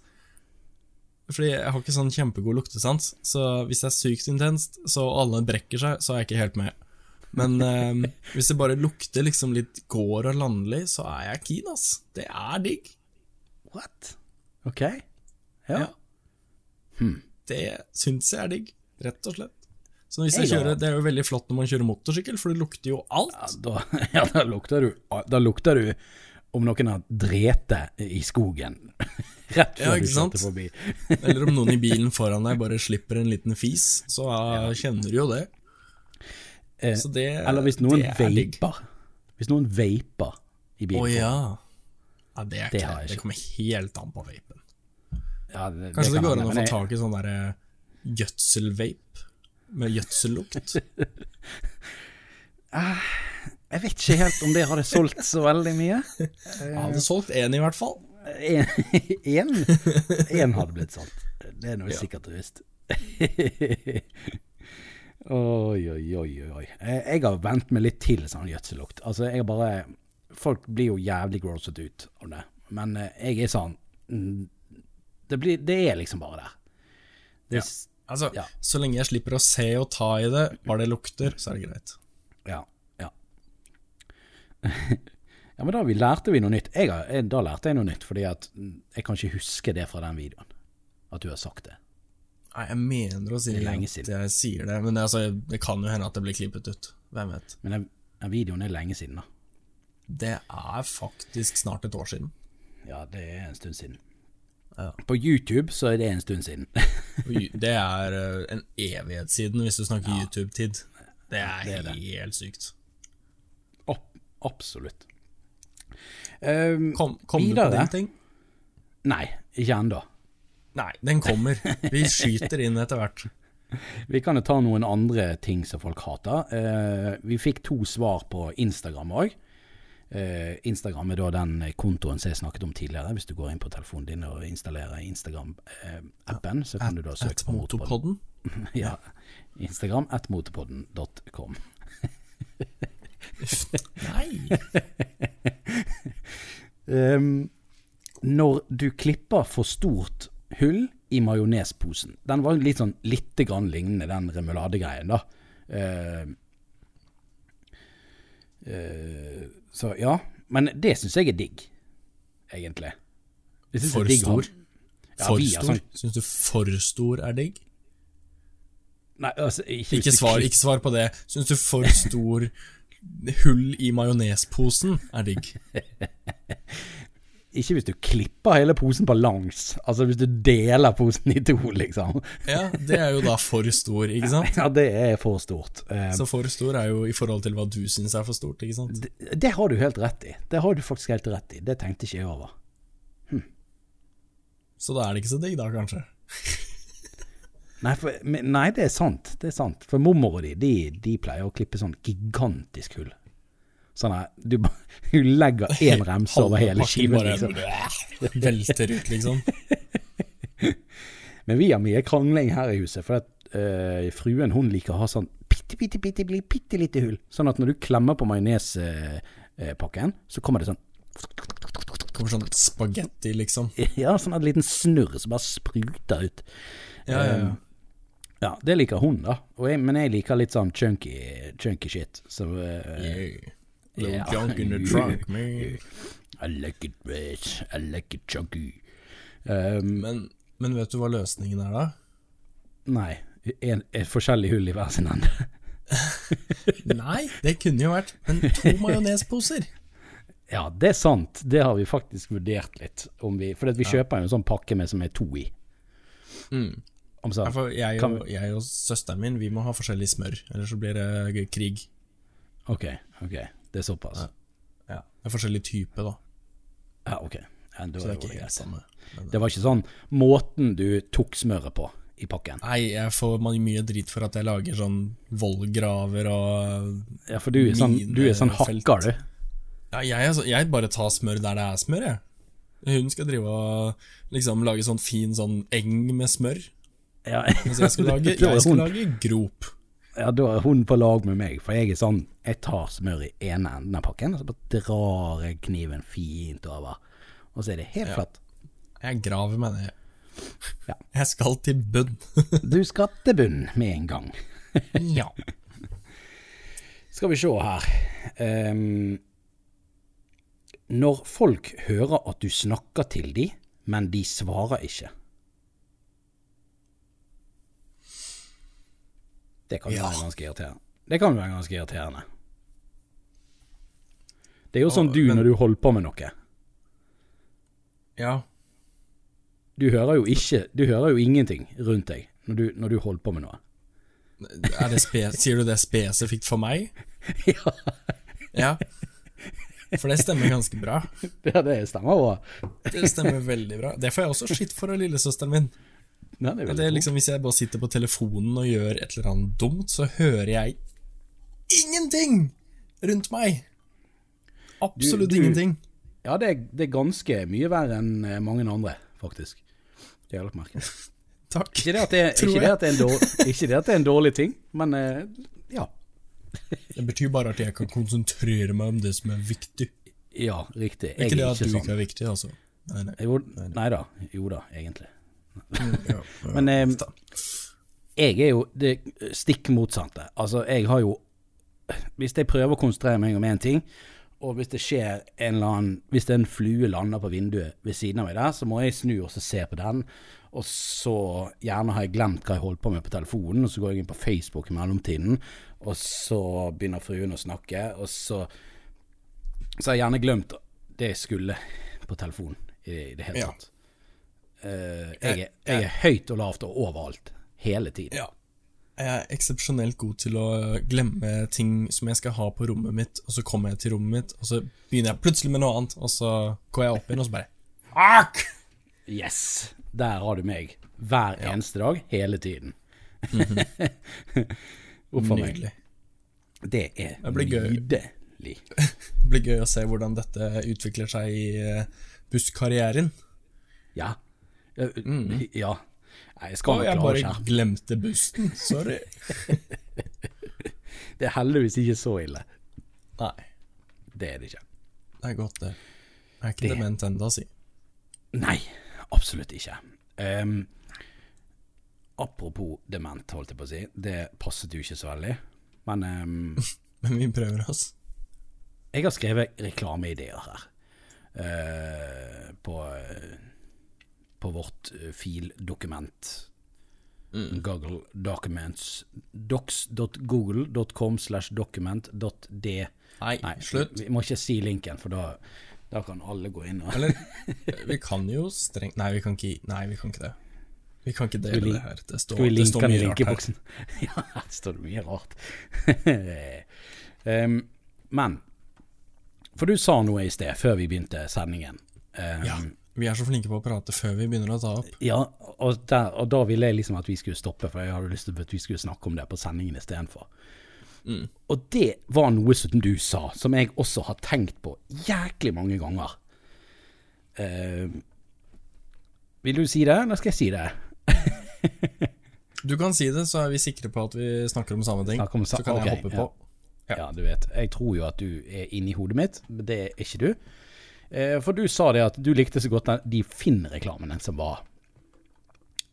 B: Fordi jeg har ikke sånn kjempegod luktesans, så hvis det er sykt intenst, så alle brekker seg, så er jeg ikke helt med. Men eh, hvis det bare lukter liksom litt gård og landlig, så er jeg keen, ass. Det er digg.
A: what? Ok. Ja.
B: Ja. Det syns jeg er digg, rett og slett. Så hvis jeg
A: Jeg
B: kjører, Det er jo veldig flott når man kjører motorsykkel, for det lukter jo alt.
A: Ja, da, ja, da lukter du Da lukter du om noen har drete i skogen. Rett
B: Ja,
A: før du
B: ikke sant?
A: kjørte forbi.
B: Eller om noen i bilen foran deg bare slipper en liten fis, så eh, kjenner du jo det.
A: Eh,
B: det
A: Eller hvis noen
B: er
A: vaper. Hvis noen vaper i
B: Å
A: bilen.
B: ja. ja. Det er
A: Det
B: ikke det. Det kommer helt an på vapen.
A: Ja, det,
B: Kanskje det,
A: kan
B: går an å få tak i sånn derre gjødselvape med gjødsellukt.
A: Jeg vet ikke helt om det hadde solgt så veldig mye.
B: Jeg hadde solgt én i hvert fall.
A: Én Én hadde blitt solgt. Det er noe
B: Ja.
A: sikkert og visst. Oi, oi, oi, oi. Jeg jeg har vent meg litt til sånn gjødsellukt. Altså, jeg bare Folk blir jo jævlig grosset ut av det. Men eh, jeg er sånn mm, Det, blir, det er liksom bare der. Det,
B: Ja. Altså,
A: Ja.
B: Så lenge jeg slipper å se og ta i det, bare det lukter, så er det greit.
A: Ja, ja. Ja, men da vi lærte vi noe nytt. Jeg, da lærte jeg noe nytt, fordi at mm, jeg kan ikke huske det fra den videoen. At du har sagt det.
B: Nei, jeg mener å si
A: Det lenge
B: at
A: siden.
B: jeg sier det, men det, altså, det kan jo hende at det blir klippet ut. Hvem vet.
A: Men den, den videoen er lenge siden, da.
B: Det er faktisk snart et år siden.
A: Ja, det er en stund siden.
B: Ja.
A: På YouTube så er det en stund siden.
B: Det er eh, en evighet siden, hvis du snakker YouTube-tid. Det er,
A: det er det.
B: helt sykt.
A: Opp, absolutt. Um,
B: Kom, kom du på
A: den
B: din ting?
A: Nei, ikke ennå.
B: Nei, den kommer. Vi skyter inn etter hvert.
A: Vi kan jo ta noen andre ting som folk hater. Eh, vi fikk to svar på Instagram òg. Eh, Instagram er da den kontoen som jeg snakket om tidligere. Hvis du går inn på telefonen din og installerer Instagram-appen, så kan du da søke på Motorpodden.
B: Motopodden?
A: Ja, Instagram at motorpodden.com.
B: Nei!
A: Um, når du klipper for stort hull i majonesposen Den var litt sånn lite grann lignende den remoladegreien, da. Uh, uh, så ja. Men det syns jeg er digg, egentlig.
B: For
A: digg
B: stor?
A: Ja,
B: For stor?
A: sånn-
B: Syns du for stor er digg?
A: Nei, altså, ikke,
B: Ikke svar, ikke svar på det. Syns du for stor hull i majonesposen er digg?
A: Ikke hvis du klipper hele posen på langs. Altså hvis du deler posen i to, liksom.
B: Ja, det er jo da for stor, ikke sant?
A: Ja, det er for stort. Eh,
B: Så for stor er jo i forhold til hva du syns er for stort, ikke sant?
A: det, det har du helt rett i. Det har du faktisk helt rett i. Det tenkte ikke jeg over.
B: Så da er det ikke så digg, da, kanskje?
A: Nei, for, nei, det er sant. Det er sant. For mormor og de, de, de pleier å klippe sånn gigantisk hull. Sånn her, du, du legger én remse over hele skiven. Liksom.
B: velter ut, liksom.
A: Men vi har mye krangling her i huset, for at uh, fruen hun liker å ha sånn bitte, bitte, bitte, bitte, lite hull. Sånn at når du klemmer på majonespakken, så kommer det sånn
B: Kommer sånn spagetti, liksom.
A: Ja, sånn en liten snurr som bare spruter ut.
B: Ja, ja, ja.
A: Ja, det liker hun, da. Jeg, men jeg liker litt sånn chunky, chunky shit. Så uh,
B: Yeah. Little
A: Yeah.
B: junk in the trunk, man.
A: I like it rich, I like it chunky. Um,
B: Men, men vet du hva løsningen er, da?
A: nei, en, et forskjellig hull i hver sin ende.
B: Nei, det kunne jo vært Men to majonesposer.
A: Ja, det er sant. Det har vi faktisk vurdert litt. Om vi, for vi kjøper jo en sånn pakke med som er to i.
B: Mm.
A: Om så,
B: Ja, for jeg
A: Kan
B: og, jeg og søsteren min Vi må ha forskjellig smør, ellers så blir det krig.
A: ok, ok. Det er såpass.
B: Ja. Det er forskjellig type, da.
A: Ja, ok. Ja,
B: det ikke helt samme. Men,
A: Det var ikke sånn måten du tok smøret på i pakken.
B: nei, jeg får mye drit for at jeg lager sånn vollgraver og
A: Ja, for du er sånn, du er sånn hakker, du.
B: Ja, jeg, så, jeg bare tar smør der det er smør, jeg. Hun skal drive og liksom lage sånn fin sånn eng med smør.
A: Ja,
B: Mens jeg skal lage, jeg skal lage grop.
A: Ja, da er hun på lag med meg, for jeg er sånn Jeg tar smør i ene enden av pakken, og så bare drar jeg kniven fint over. Og så er det helt
B: Ja.
A: flatt.
B: Jeg graver meg ned.
A: Ja.
B: Jeg skal til bunn.
A: Du skal til bunn med en gang.
B: ja.
A: Skal vi se her um, Når folk hører at du snakker til dem, men de svarer ikke. Det kan jo
B: Ja.
A: være ganske irriterende. Det kan være ganske irriterende. Det er jo sånn du
B: men-
A: når du holder på med noe.
B: ja.
A: Du hører jo ikke Du hører jo ingenting rundt deg når du, når du holder på med noe.
B: Det spe Sier du det er spesifikt for meg?
A: ja,
B: Ja. For det stemmer ganske bra.
A: det, det stemmer bra.
B: Det stemmer veldig bra. Det får jeg også skitt for av lillesøsteren min.
A: Ja, det er
B: Det er liksom Hvis jeg bare sitter på telefonen og gjør et eller annet dumt, så hører jeg ingenting rundt meg. Absolutt
A: Du- du-
B: ingenting.
A: Ja, det er, det er ganske mye verre enn eh, mange andre, faktisk. Det har jeg lagt merke.
B: Takk.
A: Ikke det det, ikke det, at det, en dårlig, ikke det at det er en dårlig ting, men eh, ja.
B: Det betyr bare at jeg kan konsentrere meg om det som er viktig.
A: Ja, riktig. Jeg
B: Ikke det at du
A: ikke
B: ikke
A: sånn.
B: er viktig, altså. Nei, nei.
A: Jo, nei da. Jo da, egentlig.
B: Ja, ja.
A: Men eh, jeg er jo det stikk motsatte. Altså, jeg har jo Hvis jeg prøver å konsentrere meg om én ting, og hvis det skjer en eller annen Hvis en flue lander på vinduet ved siden av meg der, så må jeg snu og se på den. Og så gjerne har jeg glemt hva jeg holdt på med på telefonen, og så går jeg inn på Facebook i mellomtiden, og så begynner fruen å snakke, og så Så har jeg gjerne glemt det jeg skulle på telefonen i det hele
B: Ja.
A: Eh, jeg, er, jeg er høyt og lavt og overalt. Hele tiden.
B: Ja. Jeg er eksepsjonelt god til å glemme ting som jeg skal ha på rommet mitt, og så kommer jeg til rommet mitt, og så begynner jeg plutselig med noe annet, og så går jeg opp igjen, og så bare Ark!
A: Yes! Der har du meg. Hver eneste dag, hele tiden. Mm -hmm.
B: Nydelig. meg.
A: Det er
B: Det
A: nydelig.
B: Det blir gøy å se hvordan dette utvikler seg i eh, busskarrieren.
A: Ja. Eh, Ja. Nei, jeg skal
B: jo
A: klare
B: seg.
A: jeg bare
B: glemte bussen. Sorry.
A: Det er heldigvis ikke så ille.
B: Nei,
A: Det er det ikke.
B: det er godt, det. Jeg er ikke
A: Det-
B: dement enda, si.
A: Nei, absolutt ikke. Um, apropos dement, holdt jeg på å si. Det passet jo ikke så veldig. Men um,
B: Men vi prøver oss.
A: jeg har skrevet reklameideer her. Uh, på, eh, på vårt fildokument. Mm. Google Documents. docs.google.com slash document.d
B: Nei,
A: Nei,
B: slutt.
A: Vi, må ikke si linken, for da, da kan alle gå inn og
B: Eller, vi kan jo strengt Nei, vi kan ikke Nei, vi kan ikke det. Vi kan ikke dele det her. Det står, det står
A: i
B: mye rart her.
A: ja, her står det mye rart. um, men For du sa noe i sted, før vi begynte sendingen. Um,
B: Ja, vi er så flinke på å prate før vi begynner å ta opp.
A: ja, og, der, og da ville jeg liksom at vi skulle stoppe, for jeg hadde lyst til at vi skulle snakke om det på sendingen istedenfor.
B: Mm.
A: Og det var noe som du sa, som jeg også har tenkt på jæklig mange ganger. Uh, vil du si det, eller skal jeg si det?
B: Du kan si det, så er vi sikre på at vi snakker om samme ting.
A: Om sa-
B: så kan
A: okay,
B: jeg hoppe på.
A: Ja.
B: Ja.
A: du vet. Jeg tror jo at du er inni hodet mitt, men det er ikke du. Eh, for du sa det at du likte så godt de Finn-reklamene som var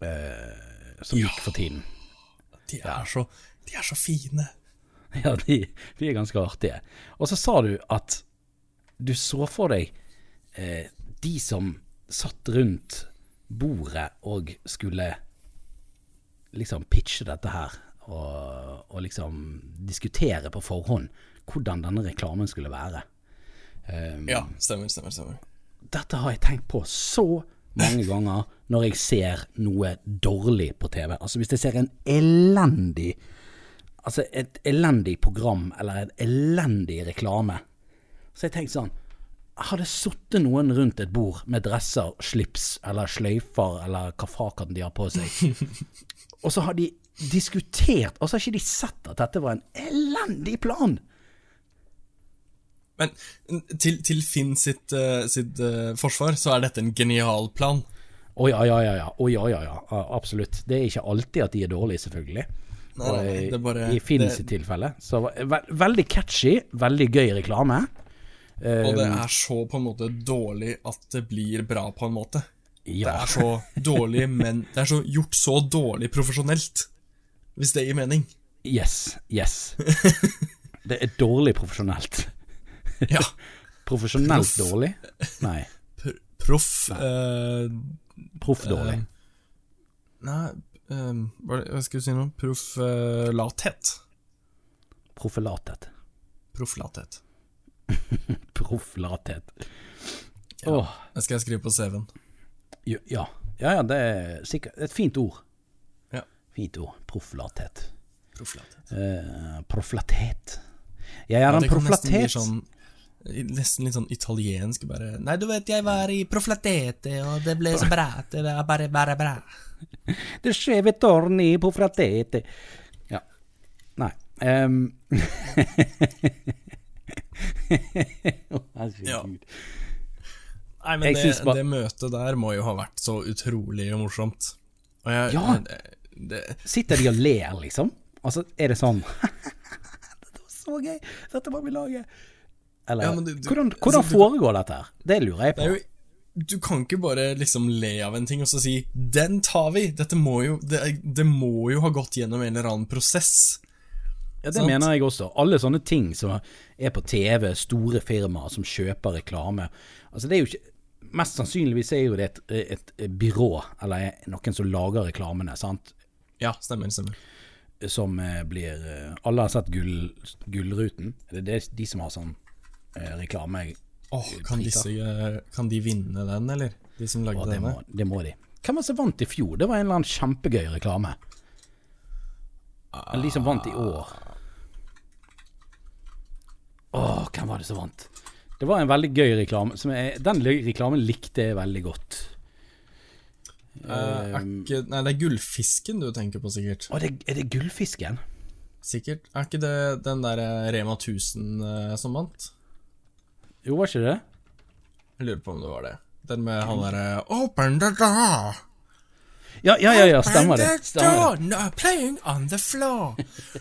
A: eh, Som gikk for tiden.
B: De er så, de er så fine.
A: Ja, de, de er ganske artige. Og så sa du at du så for deg eh, de som satt rundt bordet og skulle liksom pitche dette her, og, og liksom diskutere på forhånd hvordan denne reklamen skulle være. Um,
B: Ja, stemmer, stemmer, stemmer.
A: Dette har jeg tenkt på så mange ganger når jeg ser noe dårlig på TV. Altså hvis jeg ser en elendig Altså et elendig program eller en elendig reklame. Så jeg tenkte sånn Hadde sittet noen rundt et bord med dresser, slips eller sløyfer eller hva faken de har på seg, og så har de diskutert, og så har ikke de sett at dette var en elendig plan.
B: Men til, til Finn sitt, uh, sitt uh, forsvar, så er dette en genial plan.
A: Å ja, ja, ja, ja. Oh, ja, ja, ja. Ja, Absolutt. Det er ikke alltid at de er dårlige, selvfølgelig.
B: Nei, nei, nei, bare-
A: I Finn
B: det-
A: sitt tilfelle. Så ve veldig catchy, veldig gøy reklame.
B: Og det
A: Um,
B: er så på en måte dårlig at det blir bra, på en måte. Det er så dårlig, men Det er så gjort så dårlig profesjonelt. Hvis det gir mening.
A: Yes. Yes. Det er dårlig profesjonelt.
B: Ja.
A: Profesjonelt
B: Prof.
A: dårlig? Nei.
B: Pr proff uh,
A: Proff dårlig.
B: Nei, eh, hva skal du si nå? Profflathet.
A: Proffelatet.
B: Profflathet.
A: Profflathet. Åh,
B: Det skal jeg skrive på CV-en.
A: ja. Ja, ja, det er sikkert et fint ord.
B: Ja.
A: Fint ord. Profflathet.
B: Profflathet.
A: Uh, profflatet. Jeg er
B: Ja,
A: en profflatet.
B: sånn Nesten litt sånn italiensk bare Nei, du vet, jeg var i proflatete, og det ble så bra. Det var bare, bare bra.
A: Det skjeve tårnet i proflatete. Ja. Nei. Um. Herregud.
B: Nei, men det,
A: bare-
B: det møtet der må jo ha vært så utrolig morsomt. Jeg,
A: Ja.
B: det, det,
A: Sitter de og ler, liksom? Altså, er det sånn Det var så gøy! Dette må vi lage! Eller
B: Ja, men du- du-
A: hvordan, hvordan
B: altså, du-
A: foregår dette her? Det lurer jeg på.
B: jo Du kan ikke bare liksom le av en ting og så si 'den tar vi'. Dette må jo det, det må jo ha gått gjennom en eller annen prosess.
A: Ja, det
B: Sant.
A: mener jeg også. Alle sånne ting som er på TV, store firmaer som kjøper reklame. Altså det er jo ikke Mest sannsynligvis er jo det et, et, et byrå, eller noen som lager reklamene, sant.
B: Ja, stemmer, stemmer.
A: Som eh, blir eh, Alle har sett gull, Gullruten. Det er de som har sånn reklame.
B: Oh, kan, disse, eh, kan de vinne den, eller? De som lagde
A: oh, det,
B: denne?
A: må, det må de. Hvem var det som vant i fjor? Det var en eller annen kjempegøy reklame. Eller de som vant i år. Åh, hvem var det som vant? Det var en veldig gøy reklame. Som jeg, den reklamen likte jeg veldig godt.
B: Uh, ikke, nei, det er Gullfisken du tenker på, sikkert.
A: Å, det, er det Gullfisken?
B: Sikkert. Er ikke det den der eh, Rema 1000 eh, som vant?
A: Jo, var ikke det?
B: Jeg lurer på om det var det. Den med han derre Open the door!
A: Ja, ja, ja, ja stemmer det. Stemmer det.
B: No, playing on the floor!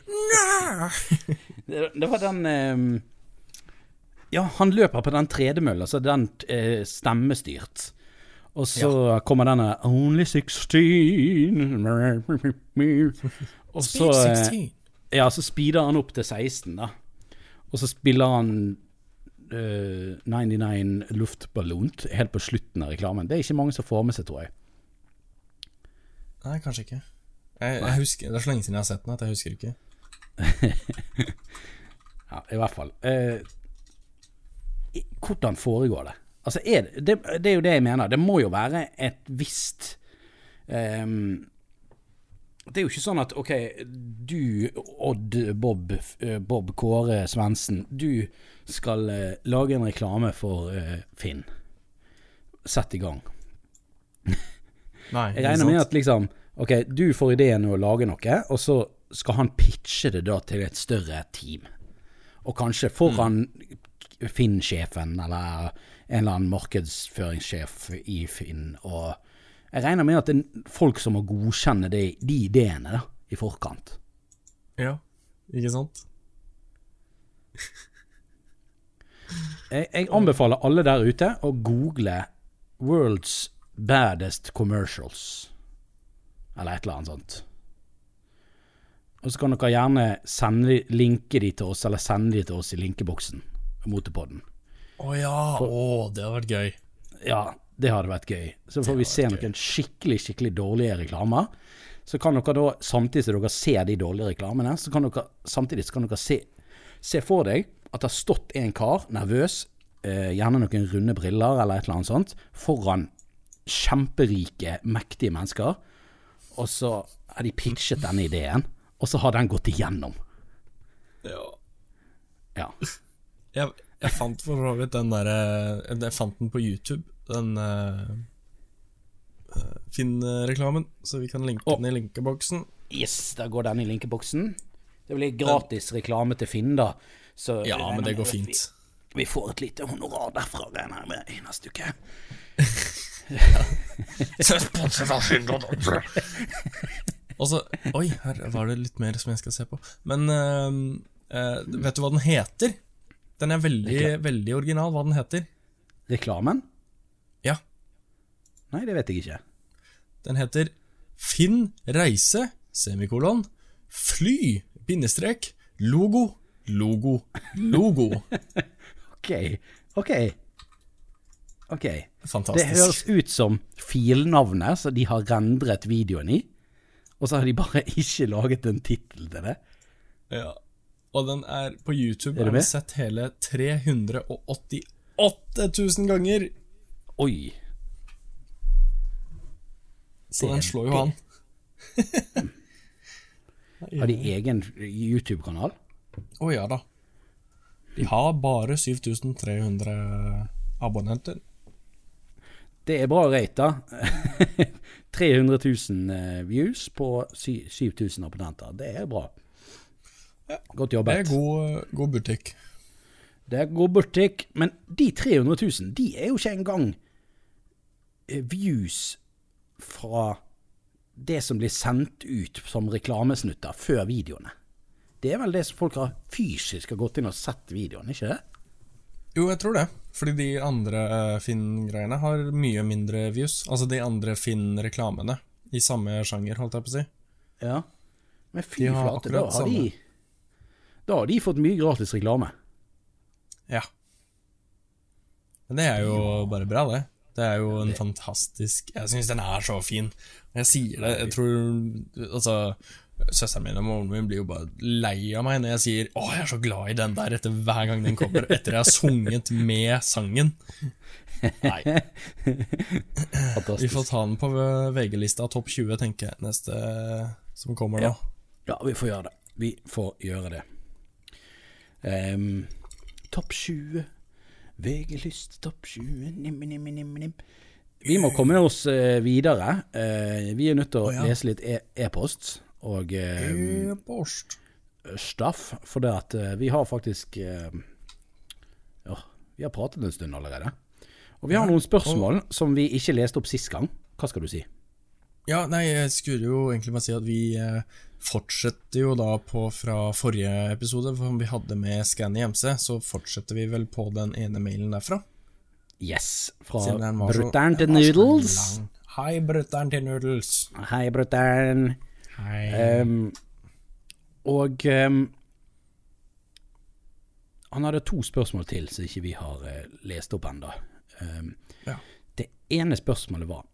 B: no!
A: Det, det var den um, Ja, han løper på den tredemølla, så den uh, stemmestyrt. Og så kommer denne Only 16 Og så eh,
B: 16.
A: Ja, så speeder han opp til 16, da. Og så spiller han eh, 99 luftballont helt på slutten av reklamen. Det er ikke mange som får med seg, tror jeg.
B: Nei, kanskje ikke. Jeg, jeg husker, Det er så lenge siden jeg har sett den at jeg husker ikke.
A: Ja, i hvert fall. Eh, hvordan foregår det? Altså, er det, det, det er jo det jeg mener. Det må jo være et visst ehm, Det er jo ikke sånn at ok, du, Odd Bob, eh, Bob Kåre Svendsen, du skal eh, lage en reklame for eh, Finn. Sett i gang.
B: Nei,
A: Jeg regner med at liksom Ok, du får ideen å lage noe, og så skal han pitche det da til et større team. Og kanskje foran Finn-sjefen, eller en eller annen markedsføringssjef i Finn. Og jeg regner med at det er folk som må godkjenne de, de ideene da, i forkant.
B: Ja, ikke sant?
A: Jeg, jeg anbefaler alle der ute å google 'World's Baddest Commercials', eller et eller annet sånt. Og så kan dere gjerne sende, linke de til oss, eller sende de til oss i linkeboksen. Motorpodden.
B: Å ja! Å, det hadde vært gøy.
A: Ja, det hadde vært gøy. Så får vi se noen skikkelig, skikkelig dårlige reklamer. Så kan dere da, samtidig som dere ser de dårlige reklamene, så kan dere samtidig så kan dere se, se for deg at det har stått en kar, nervøs, eh, gjerne noen runde briller eller et eller annet sånt, foran kjemperike, mektige mennesker, og så har de pitchet denne ideen, og så har den gått igjennom.
B: Ja.
A: Ja.
B: Jeg, jeg fant for så vidt den derre Jeg fant den på YouTube, den uh, Finn-reklamen, så vi kan linke
A: oh.
B: den i linkeboksen.
A: Yes, der går den i linkeboksen. Det blir gratis reklame til Finn, da. Så
B: Ja, men det går fint.
A: Vi, vi får et lite honorar derfra, regner jeg med, i neste uke.
B: Og så Oi, her var det litt mer som jeg skal se på. Men uh, uh, vet du hva den heter? Den er veldig, veldig original, hva den heter.
A: Reklamen? Nei, det vet jeg ikke.
B: den heter Finn reise, semikolon, fly, bindestrek, logo, logo, logo.
A: Ok, ok. Ok.
B: Fantastisk.
A: Det høres ut som filnavnet som de har rendret videoen i, og så har de bare ikke laget en tittel til det.
B: Ja. Og den er på YouTube
A: Er har
B: sett hele 388 000 ganger.
A: Oi.
B: Så den slår jo han.
A: Har de egen YouTube-kanal?
B: Å ja da. De har bare 7300 abonnenter.
A: Det er bra rate, da. 300 000 eh, views på 7000 abonnenter. Det er bra. Godt jobbet.
B: Det er god, god butikk.
A: Det er god butikk, men de 300 000, de er jo ikke engang eh, views fra det som blir sendt ut som reklamesnutter før videoene. Det er vel det som folk har fysisk har gått inn og sett videoen, ikke det?
B: Jo, jeg tror det. Fordi de andre eh, Finn-greiene har mye mindre views. Altså de andre Finn-reklamene i samme sjanger, holdt jeg på å si.
A: Ja. Men fy flate, da har de Da har de fått mye gratis reklame.
B: Ja. Men det er jo bare bra, det. Det er jo en fantastisk Jeg syns den er så fin. Jeg sier det, jeg tror Altså Søsteren min og moren min blir jo bare lei av meg når jeg sier 'Å, jeg er så glad i den der' etter hver gang den kommer, etter jeg har sunget med sangen. Nei. Vi får ta den på VG-lista topp 20, tenker jeg, neste som kommer nå.
A: Ja, vi får gjøre det. Vi får gjøre det. Um, topp 20. VG-lyst topp 20. Nim, nim, nim, nim. Vi må komme oss eh, videre. Eh, vi er nødt til å
B: oh, ja.
A: lese litt e- e-post og eh,
B: E-post.
A: staff, for det at vi har faktisk Ja, vi har pratet en stund allerede. Og vi har noen spørsmål som vi ikke leste opp sist gang. Hva skal du si?
B: Ja, nei, jeg skulle jo egentlig bare si at vi fortsetter jo da på fra forrige episode, som vi hadde med Scanny MC, så fortsetter vi vel på den ene mailen derfra.
A: Yes, fra brutter'n til Noodles.
B: Hei, brutter'n til Noodles.
A: Hei, brutter'n.
B: Hei.
A: Um, og um, han hadde to spørsmål til som ikke vi har uh, lest opp ennå. Um,
B: Ja.
A: Det ene spørsmålet var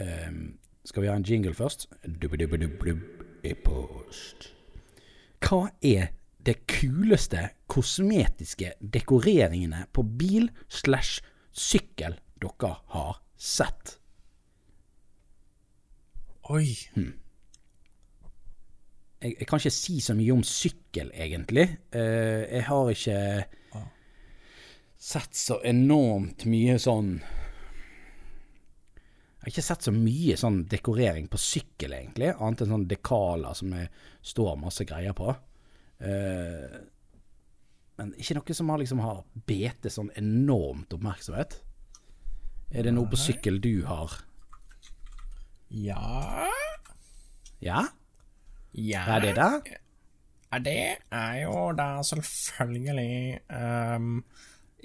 A: ehm, Skal vi ha en jingle først? Dubbedubbedubbedubb, E-post. Hva er det kuleste kosmetiske dekoreringene på bil slash sykkel dere har sett?
B: Oi.
A: jeg, jeg kan ikke si så mye om sykkel, egentlig. Uh, jeg har ikke sett så enormt mye sånn Jeg har ikke sett så mye sånn dekorering på sykkel, egentlig, annet enn sånn dekaler som det står masse greier på. Eh, men ikke noe som har liksom har bete sånn enormt oppmerksomhet. Er det noe på sykkel du har?
B: Ja
A: Ja?
B: Ja
A: Er det det?
B: Ja, det er jo da selvfølgelig um,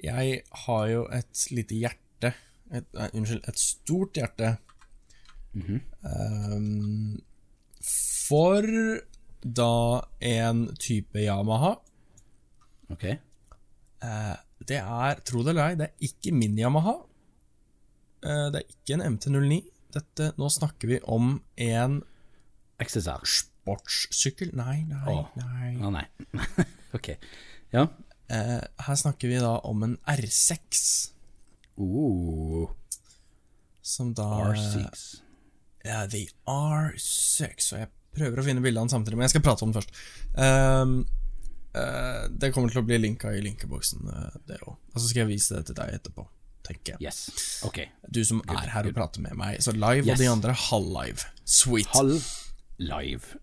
B: Jeg har jo et lite hjerte et, nei, Unnskyld, et stort hjerte. Ehm, for da en type Yamaha
A: Ok.
B: Uh, Det er, tro det eller ei, det er ikke min Yamaha. Uh, det er ikke en MT-09. Dette, nå snakker vi om en
A: XSR.
B: sportssykkel Nei, nei,
A: oh.
B: nei.
A: Oh, nei. ok. Ja.
B: Uh, her snakker vi da om en R6,
A: Uh,
B: som da
A: R6.
B: Ja, The R6. Og jeg prøver å finne bildene samtidig, men jeg skal prate om den først. Um, uh, det kommer til å bli linka i linkeboksen, eh, det òg. Og så skal jeg vise det til deg etterpå, tenker jeg.
A: Yes. Okay.
B: Du som er her og prater med meg. Så live,
A: Yes.
B: og de andre halv-live. Sweet.
A: Halv live.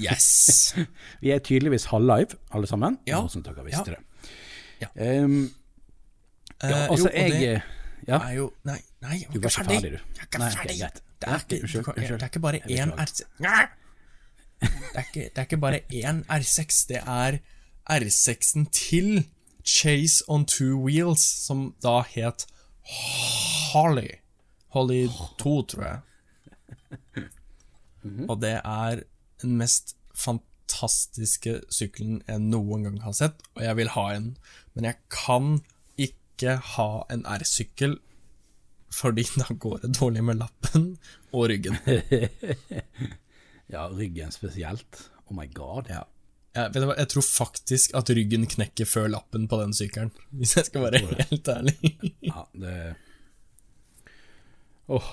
B: Yes.
A: Vi er tydeligvis halv-live, alle sammen.
B: Ja.
A: Noe som dere visste
B: Ja.
A: det.
B: Ja.
A: Um, ja,
B: Eh,
A: altså,
B: jo,
A: jeg
B: det
A: Ja,
B: er jo Nei, nei, jeg var ikke ferdig.
A: ferdig, du.
B: Jeg er ikke
A: Nei,
B: ferdig. Det er ikke,
A: unnskyld, unnskyld.
B: det er ikke bare én. R6 det, er ikke, det er ikke bare én R6, det er R6-en til Chase on Two Wheels, som da het Holly. Holly 2, tror jeg.
A: Mhm.
B: Og det er den mest fantastiske sykkelen jeg noen gang har sett, og jeg vil ha en, men jeg kan ikke ha en R-sykkel fordi da går det dårlig med lappen og ryggen.
A: ja, ryggen spesielt. Oh my god.
B: Ja. Jeg, jeg tror faktisk at ryggen knekker før lappen på den sykkelen, hvis jeg skal være helt ærlig.
A: Ja, det Åh.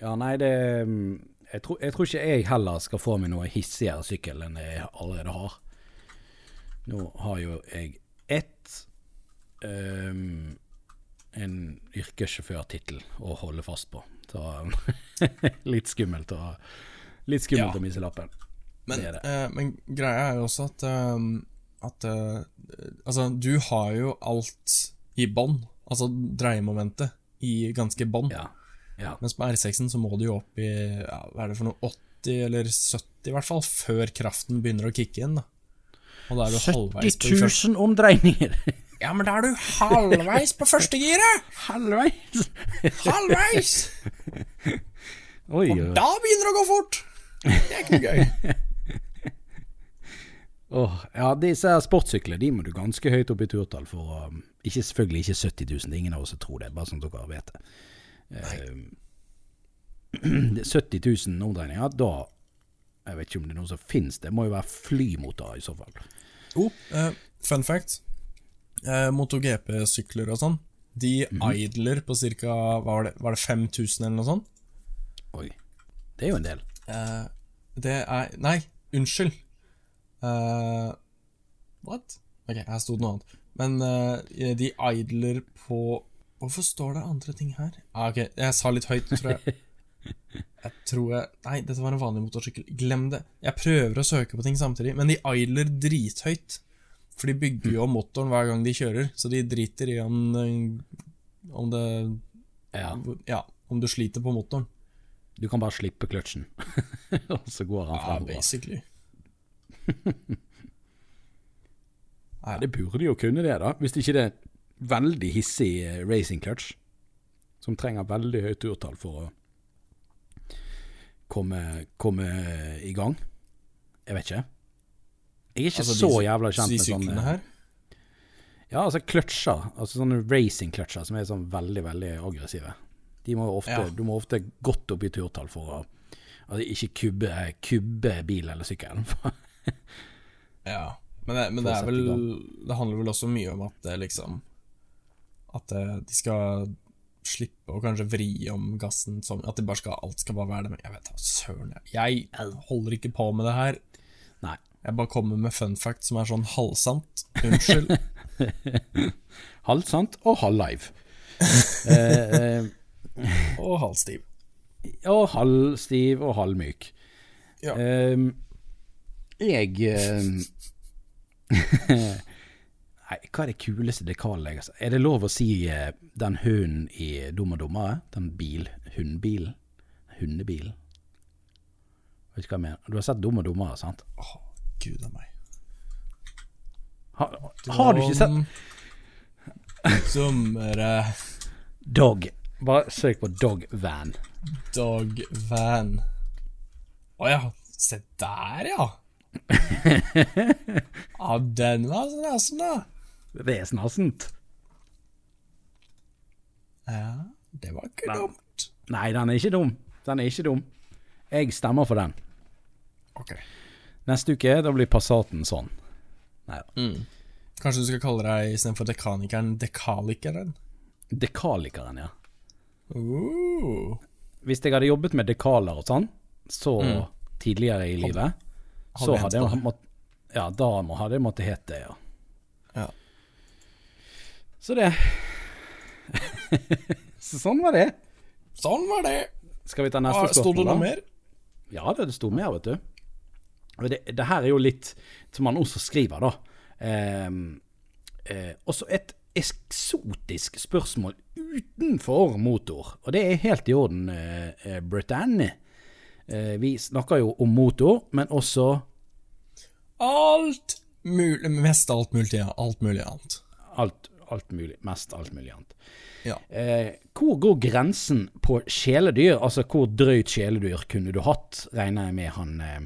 A: Ja, nei, det mm, jeg tror, jeg tror ikke jeg heller skal få meg noe hissigere sykkel enn jeg allerede har. Nå har jo jeg ett ehm, en yrkessjåførtittel å holde fast på. Så litt skummelt å Litt skummelt
B: Ja.
A: å miste lappen.
B: Men,
A: Det det.
B: eh, men greia er jo også at, eh, at uh, Altså, du har jo alt i bånn. Altså dreiemomentet i ganske bånn.
A: Ja. ja.
B: Mens på R6-en så må du jo opp i ja, hva er det for noe 80 eller 70 i hvert fall, før kraften begynner å kicke inn. da Og da er du
A: 70
B: halvveis på de første
A: 000 omdreininger!
B: Ja, men da er du halvveis på første giret!
A: Halvveis!
B: Halvveis!
A: Oi, oi.
B: Da begynner det å gå fort! Det er ikke noe gøy.
A: Oh, ja, disse sportssyklene de må du ganske høyt opp i turtall for å ikke, Selvfølgelig ikke 70 000, det er ingen av oss som tror det, bare sånn at dere vet det. Er 70 000 omdreininger, da Jeg vet ikke om det er noe som finnes, det må jo være flymotorer i så fall.
B: Oh, uh, fun fact. Eh, MotoGP-sykler og sånn, de idler på ca. Var var det 5000 eller noe sånt?
A: Oi. Det er jo en del.
B: Eh, det er Nei, unnskyld. Uh, what? Ok, her sto det noe annet. Men uh, de idler på Hvorfor står det andre ting her? Ah, ok, jeg sa litt høyt, tror jeg. Jeg tror jeg Nei, dette var en vanlig motorsykkel. Glem det. Jeg prøver å søke på ting samtidig, men de idler drithøyt. For de bygger jo om motoren hver gang de kjører, så de driter i om, eh, om det
A: Ja.
B: Ja, om du sliter på motoren.
A: Du kan bare slippe kløtsjen, og så går han
B: Ja, basically.
A: Ja, det burde jo kunne det, da. Hvis ikke det er veldig hissig eh, racing clutch, som trenger veldig høyt turtall for å komme, komme i gang. Jeg vet ikke. Jeg er ikke
B: Altså,
A: så jævla kjent
B: De
A: med sånne
B: syklene her?
A: Ja, altså kløtsjer. Altså sånne racing-kløtsjer som er sånn veldig, veldig aggressive. De må ofte,
B: Ja.
A: Du må ofte godt opp i turtall for å Altså ikke kubbe, kubbe bil eller sykkel.
B: Ja. Men det, men det er vel Det handler vel også mye om at det liksom At eh, de skal slippe å kanskje vri om gassen sånn At de bare skal, alt skal bare være det. Men jeg vet da søren. Jeg holder ikke på med det her.
A: Nei.
B: Jeg bare kommer med fun fact som er sånn halvsant. Unnskyld.
A: Halvsant og halvlive. eh, eh,
B: og halvstiv.
A: og halvstiv og halvmyk.
B: Ja.
A: Eh, jeg ehm, Nei, hva er det kuleste dekalet jeg har sett? Er det lov å si eh, den hunden i Dum og dummere? Den bil, hundbilen? Hundebilen? Vet ikke hva jeg mener. Du har sett Dum og dummere, sant?
B: Åh, gud a meg.
A: Har, har du ikke sett
B: Dummere
A: Dog? Bare søk på Dog Van.
B: dog van. Å ja. Se der, ja. Ja, den var snasen, da.
A: Det er snasent.
B: Ja, det var ikke
A: Nei.
B: dumt.
A: Nei, den er ikke dum. Den er ikke dum. Jeg stemmer for den.
B: Ok.
A: Neste uke da blir Passaten sånn. Nei da.
B: Mm. Kanskje du skal kalle deg istedenfor dekanikeren dekalikeren?
A: Dekalikeren, ja.
B: Uh.
A: Hvis jeg hadde jobbet med dekaler og sånn, så
B: Mm.
A: tidligere i livet,
B: hadde
A: så hadde jeg måttet Ja, da hadde jeg måttet hete det, ja.
B: Ja.
A: Så det Så sånn var det.
B: Sånn var det.
A: Skal vi ta neste
B: Ah, Sto det noe mer?
A: Ja, det, det sto mer, vet du. Det, det her er jo litt som han også skriver, da. Eh, eh, også et eksotisk spørsmål utenfor motor. Og det er helt i orden, eh, eh, Britannia. Eh, vi snakker jo om motor, men også
B: Alt mulig Mest alt mulig, ja. alt mulig annet.
A: alt, alt mulig. Mest alt mulig annet.
B: Ja.
A: Eh, hvor går grensen på kjæledyr? Altså hvor drøyt kjæledyr kunne du hatt, regner jeg med han, eh,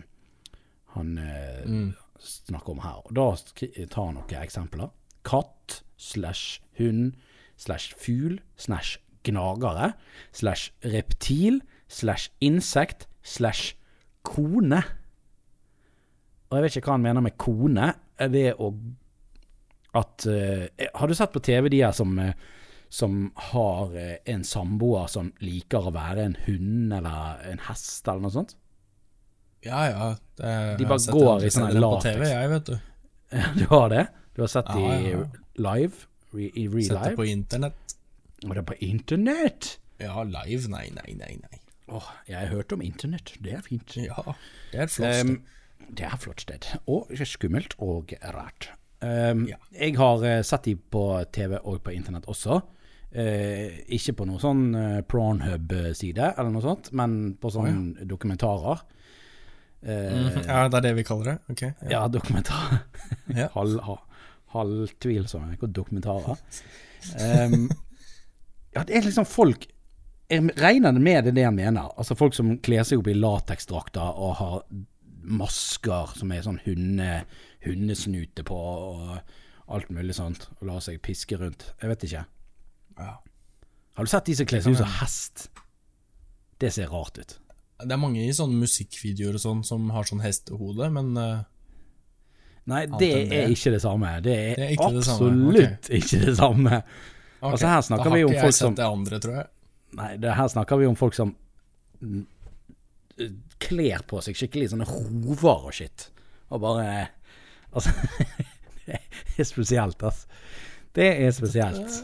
A: han eh, snakker om her. Og da tar han noen eksempler. Katt slash hund slash fugl slash gnagere slash reptil slash insekt slash kone. Og jeg vet ikke hva han mener med kone. Er det å at eh, Har du sett på TV de her som, eh, som har eh, en samboer som liker å være en hund eller en hest eller noe sånt?
B: Ja, ja. Det, jeg
A: De
B: i
A: bare
B: latex.
A: går
B: har
A: i sånn
B: på. TV, jeg, vet du.
A: Du har det? Du har sett
B: Ja,
A: de
B: ja, ja.
A: live? Re, I real
B: Sett det på internett.
A: Var det er på internett?
B: Ja, live? Nei, nei, nei. nei.
A: Åh, jeg har hørt om internett. Det er fint.
B: Ja, det er et flott.
A: sted. det er et flott sted. Og skummelt og rart. Um,
B: Ja.
A: Jeg har eh, sett de på TV og på internett også. Uh, ikke på noen sånn uh, Pornhub-side eller noe sånt, men på sånne dokumentarer. Eh,
B: ja, det er det vi kaller det? Ok. Ja.
A: Ja, dokumentar.
B: Ja.
A: Halv, ha, halvtvilsomme dokumentarer. um, ja, det er liksom folk Jeg regner med det det jeg mener. Altså folk som kler seg opp i lateksdrakter og har masker som er sånn hunde, hundesnute på, og alt mulig sånt, og lar seg piske rundt. Jeg vet ikke.
B: Ja.
A: Har du sett de som kler seg ut som hest? Det ser rart ut.
B: Det er mange i sånne musikkvideoer og sånn som har sånn hestehode, men uh,
A: Nei, det
B: er det?
A: ikke det samme. Det er,
B: Det er ikke det okay.
A: absolutt ikke det samme.
B: Okay.
A: Altså, her snakker
B: da
A: vi om
B: har ikke
A: folk
B: jeg
A: som-
B: sett det andre, tror jeg.
A: Nei, det, her snakker vi om folk som mm, kler på seg skikkelig sånne hover og shit. Og bare Altså, det er spesielt, altså. Det er spesielt.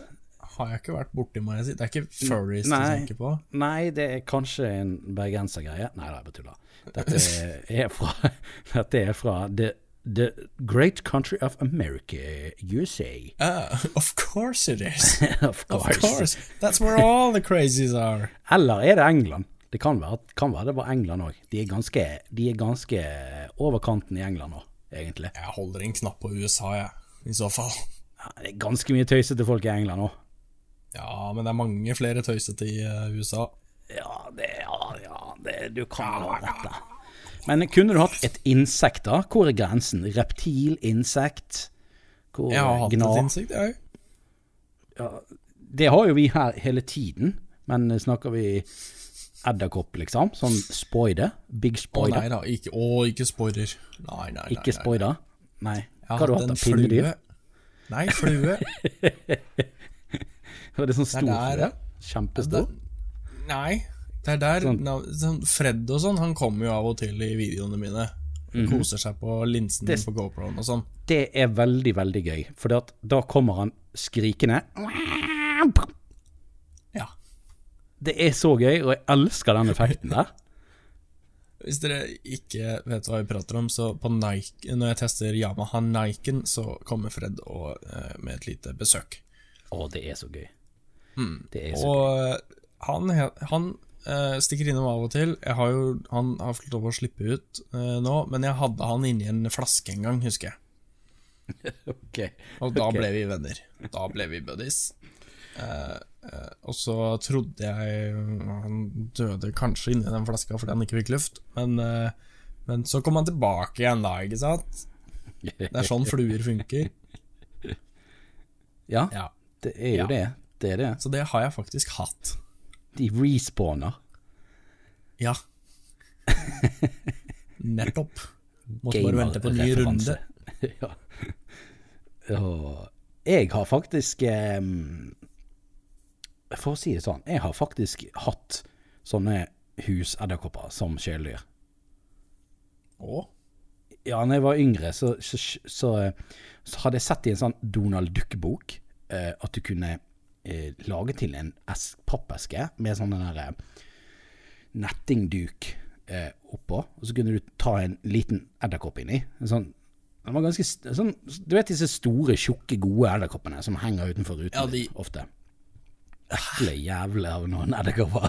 B: Har jeg ikke vært borti, må jeg si. Det er ikke furries du tenker på.
A: Nei, det er kanskje en bergensergreie. Nei da, jeg bare tuller. Dette er fra, dette er fra the, the Great Country of America, USA.
B: Uh, of course it is.
A: of
B: Of
A: course.
B: course. That's where all the crazies are.
A: Eller er det England? Det kan være, kan være det var England òg. De, er de er ganske over kanten i England nå, egentlig.
B: Jeg holder en knapp på USA, jeg. I så fall.
A: Ja, det er ganske mye tøysete folk i England nå.
B: Ja, men det er mange flere tøysete i eh, USA.
A: Ja, det, ja, ja det, du kan ha dette. Men kunne du hatt et insekt, da? Hvor er grensen? Reptil, insekt? Hvor
B: Jeg har hatt
A: gna-
B: et insekt, jeg.
A: Det har jo vi her hele tiden, men snakker vi edderkopp, liksom? Sånn spoider? Big
B: Å
A: spoider?
B: nei da, ikke, å, ikke spoiler. Nei, nei, nei.
A: Ikke spoider? Nei. Hva
B: har
A: du
B: hatt
A: av pinnedyr?
B: flue. Nei, flue.
A: Var det sånn
B: Det
A: stor
B: der,
A: flue?
B: ja.
A: Kjempestor?
B: Nei, det er der
A: Sånn.
B: sånn Fred og sånn, han kommer jo av og til i videoene mine. Koser seg på linsen.
A: Det-
B: på GoProen og sånn.
A: Det er veldig, veldig gøy, for da kommer han skrikende.
B: Ja.
A: Det er så gøy, og jeg elsker den effekten der.
B: Hvis dere ikke vet hva vi prater om, så på Nike, når jeg tester Yamaha Niken, så kommer Fred og, eh, med et lite besøk.
A: Å, det er så gøy. Så.
B: Og han, han uh, stikker innom av og til. Jeg har jo, han har fått lov å slippe ut uh, nå, men jeg hadde han inni en flaske en gang, husker jeg.
A: Ok.
B: Og da
A: okay.
B: ble vi venner. Da ble vi buddies. Uh, og så trodde jeg han døde kanskje inni den flaska fordi han ikke fikk luft, men, men så kom han tilbake igjen da, ikke sant? Det er sånn fluer funker.
A: Ja,
B: Ja.
A: det er jo
B: Ja.
A: det. Det er det.
B: Så det har jeg faktisk hatt.
A: De respawner.
B: Ja. Nettopp. Måtte bare vente på en ny runde.
A: ja. Og jeg har faktisk um, For å si det sånn, jeg har faktisk hatt sånne husedderkopper som kjæledyr.
B: Å?
A: Ja, når jeg var yngre, så, så, så, så hadde jeg sett i en sånn Donald Duck-bok uh, at du kunne eh, lage til en pappeske med sånn den der eh, nettingduk eh, oppå, og så kunne du ta en liten edderkopp inni. En sånn, den var ganske sånn, Du vet disse store, tjukke, gode edderkoppene som henger utenfor ruten
B: Ja, de-
A: ofte? Ekle jævler av noen edderkopper.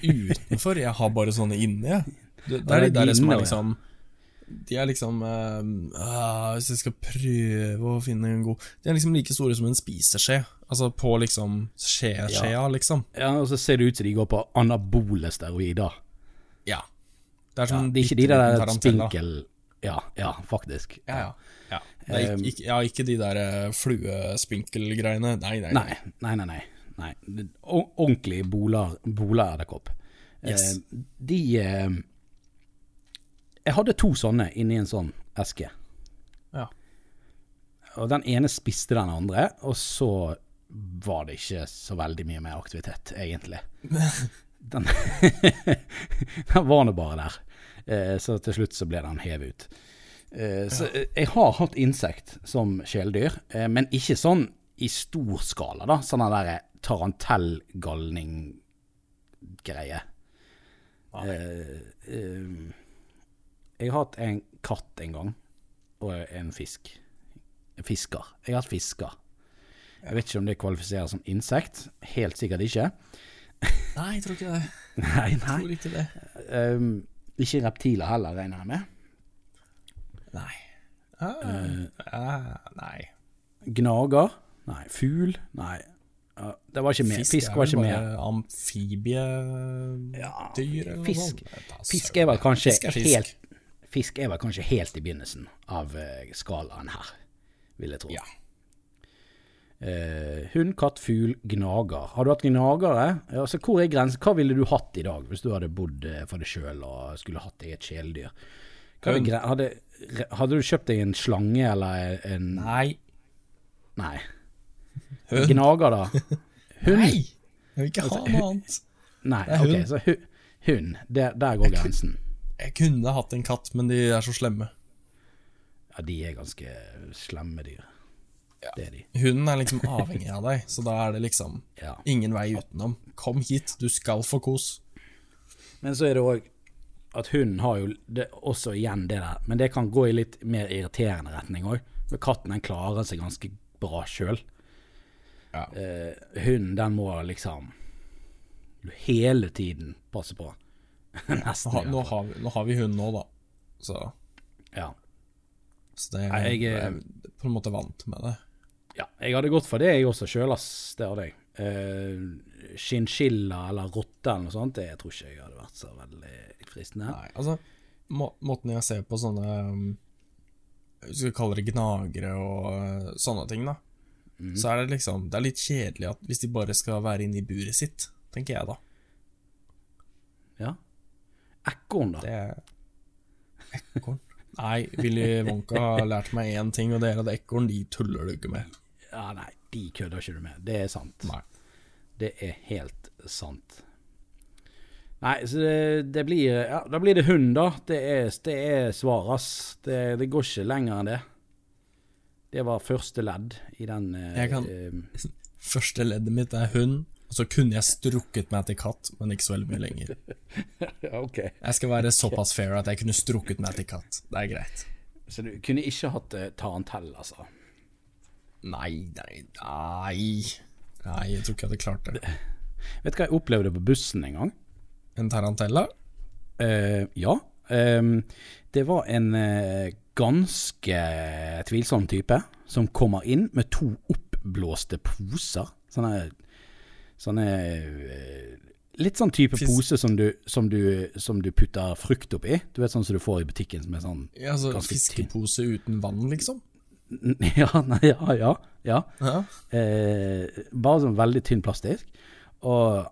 B: Utenfor? Jeg har bare sånne inni, jeg. Det, det det, de
A: det er
B: der som er liksom ja. De er liksom ah, Hvis jeg skal prøve å finne en god De er liksom like store som en spiseskje. Altså på liksom skjeskjea, liksom.
A: Ja, og så ser det ut som de går på anabole steroider.
B: Ja. Det er som
A: Det er ikke de der spinkel... Ja, ja, faktisk.
B: Ja, ja. ja. Det er ikke, ikke, ja, ikke de der eh, fluespinkelgreiene. Nei, nei,
A: Nei, nei, nei. nei, nei. Ordentlig bola- bola-edderkopp.
B: Yes.
A: Eh, de Jeg hadde to sånne inni en sånn eske.
B: Ja.
A: Og den ene spiste den andre, og så var det ikke så veldig mye mer aktivitet, egentlig. Den, den var nå bare der. Eh, så til slutt så ble den hevet ut. Eh, så jeg har hatt insekt som kjæledyr, eh, men ikke sånn i stor skala, da. Sånn der tarantellgalning-greie. Eh, eh, jeg har hatt en katt en gang, og en fisk. Fisker. Jeg har hatt fisker. Jeg vet ikke om det kvalifiserer som insekt. Helt sikkert ikke.
B: Nei, jeg tror ikke det.
A: Nei,
B: Jeg
A: nei.
B: tror ikke det.
A: Um, ikke reptiler heller, regner jeg med.
B: Nei. Ah, ah, nei.
A: Gnager? Nei. Fugl? Nei. Det var ikke med. Fisk, var ikke med.
B: Amfibiedyr
A: Ja,
B: eller noe
A: fisk,
B: sånt.
A: Fisk er vel kanskje
B: Fisk er fisk.
A: helt fisk er vel kanskje helt i begynnelsen av eh, skalaen her, vil jeg tro.
B: Ja.
A: Uh, hund, katt, fugl, gnager. Har du hatt gnagere? Altså, hvor er grensen? Hva ville du hatt i dag, hvis du hadde bodd eh, for deg sjøl og skulle hatt deg et kjæledyr? Hadde, hadde du kjøpt deg en slange eller en
B: Nei.
A: Nei.
B: Hund.
A: Gnager, da? Hund?
B: Nei! Jeg vil ikke ha noe annet.
A: Nei, ok, så hund. Der, der går grensen.
B: Jeg kunne hatt en katt, men de er så slemme.
A: Ja, de er ganske slemme dyr. Det er de.
B: Hunden er liksom avhengig av deg, så da er det liksom
A: Ja.
B: ingen vei utenom. Kom hit, du skal få kos.
A: Men så er det òg at hunden har jo det, også igjen det der, men det kan gå i litt mer irriterende retning òg. Katten den klarer seg ganske bra sjøl.
B: Ja.
A: Eh, hunden den må liksom hele tiden passe på.
B: Nå,
A: Nesten.
B: har, nå, har vi, nå har vi hund nå, da. Så,
A: Ja.
B: så det,
A: Nei, jeg-
B: jeg er på en måte vant med det.
A: ja. Jeg hadde gått for det, jeg også sjøl, ass. Det hadde jeg. Eh, Chinchilla eller rotte eller noe sånt, det tror ikke jeg hadde vært så veldig fristende.
B: Nei, altså må, Måten jeg ser på sånne um, Vi kaller kalle det gnagere og uh, sånne ting, da.
A: Mm.
B: Så er det liksom Det er litt kjedelig at hvis de bare skal være inne i buret sitt, tenker jeg da.
A: Ekorn, da.
B: Det ekorn. Nei, Willy Wonka har lært meg én ting, og det er at ekorn de tuller du ikke med.
A: Ja, nei, de kødder ikke du med. Det er sant.
B: Nei.
A: Det er helt sant. Nei, så det, det blir Ja, da blir det hund, da. Det er, det er svar, ass. Det, det går ikke lenger enn det. Det var første ledd i den eh, eh,
B: Første leddet mitt er hund, så kunne jeg strukket meg til katt, men ikke så veldig mye lenger.
A: ja, ok.
B: Jeg skal være såpass fair at jeg kunne strukket meg til katt. Det er greit.
A: Så du kunne ikke hatt uh, tarantell, altså?
B: Nei, nei, nei. Nei, jeg tror ikke jeg hadde klart det.
A: Vet du hva jeg opplevde på bussen en gang?
B: En tarantella?
A: Uh, ja. Um, det var en uh, ganske tvilsom type som kommer inn med to oppblåste poser. Sånne, sånne eh, Litt sånn type
B: Fis-
A: pose som du, som, du, som du putter frukt oppi. Du vet sånn som du får i butikken som er sånn
B: Ja, altså fiskepose uten vann, liksom?
A: Ja, nei, ja, ja. ja.
B: Ja.
A: Eh, bare sånn veldig tynn plastisk. Og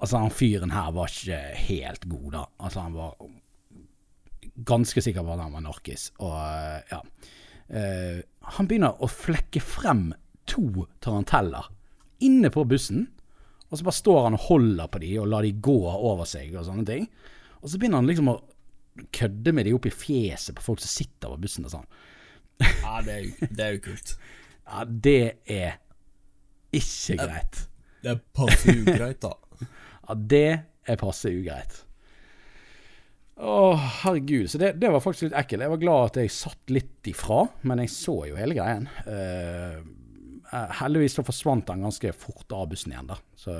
A: altså, han fyren her var ikke helt god, da. Altså, han var ganske sikker på at han var narkis. Og eh, ja. Eh, han begynner å flekke frem to taranteller inne på bussen. Og så bare står han og holder på de og lar de gå over seg og sånne ting. Og så begynner han liksom å kødde med de opp i fjeset på folk som sitter på bussen og sånn.
B: ja det, er det er jo kult.
A: Ja, det er ikke greit.
B: Det er passe ugreit, da.
A: Ja, det er passe ugreit. Å, herregud. Så det, det var faktisk litt ekkelt. Jeg var glad at jeg satt litt ifra, men jeg så jo hele greien. Eh, heldigvis så forsvant han ganske fort av bussen igjen, da. Så,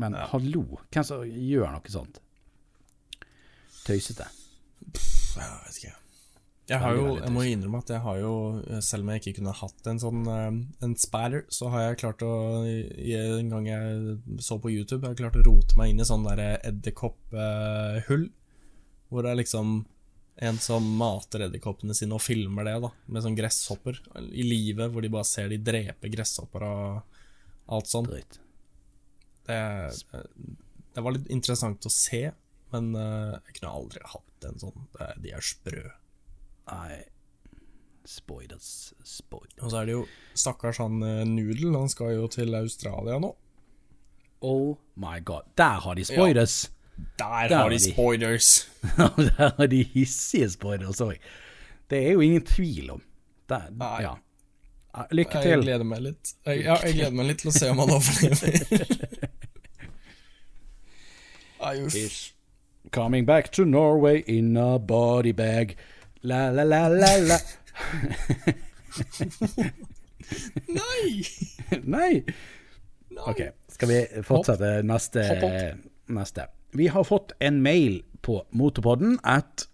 A: men hallo, hvem som gjør noe sånt? Tøysete.
B: Jeg vet ikke. Jeg har jo, jeg må innrømme at jeg har jo, selv om jeg ikke kunne hatt en sånn eh, en spatter, så har jeg klart å En gang jeg så på YouTube, jeg har klart å rote meg inn i sånn derre edderkopphull. Hvor det er liksom en som mater edderkoppene sine og filmer det, da. Med sånn gresshopper i livet, hvor de bare ser de drepe gresshopper og alt sånt. Det, det var litt interessant å se, men eh, jeg kunne aldri hatt en sånn. De er sprø.
A: Nei. Spoilers. Spoilers.
B: Og så er det jo stakkars han eh, Noodle, han skal jo til Australia nå.
A: Oh my god. Der har de spoilers!
B: Der,
A: Der
B: har de spoilers!
A: Der har de hissige spoilers òg. Det er jo ingen tvil om. Der,
B: Nei.
A: ja. Lykke til.
B: Jeg gleder meg litt. Jeg, ja, jeg gleder meg litt til å se om han overlever. Nei,
A: coming back to Norway in a body bag. La, la, la, la, la.
B: Nei!
A: Nei! Ok, skal vi fortsette neste, neste. Vi har fått en mail på motorpodden at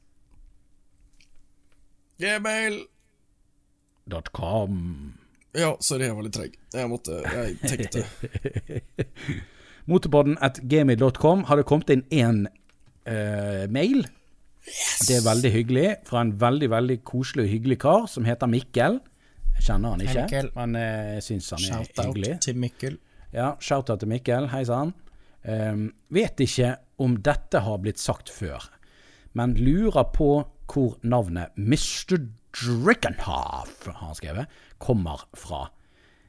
A: Gmail.com.
B: Ja, sorry, jeg var litt treg. Jeg måtte Jeg tenkte.
A: Motorpodden at gmail.com har det kommet inn en uh, mail Det er veldig hyggelig fra en veldig veldig koselig og hyggelig kar som heter Mikkel. Jeg kjenner han ikke,
B: Mikkel.
A: men eh, jeg syns han er
B: Shout-out
A: hyggelig.
B: til Mikkel.
A: Ja, Shout-out til Mikkel. Hei sann. Um, vet ikke om dette har blitt sagt før, men lurer på hvor navnet Mr. Drickenhoff, har han skrevet, kommer fra.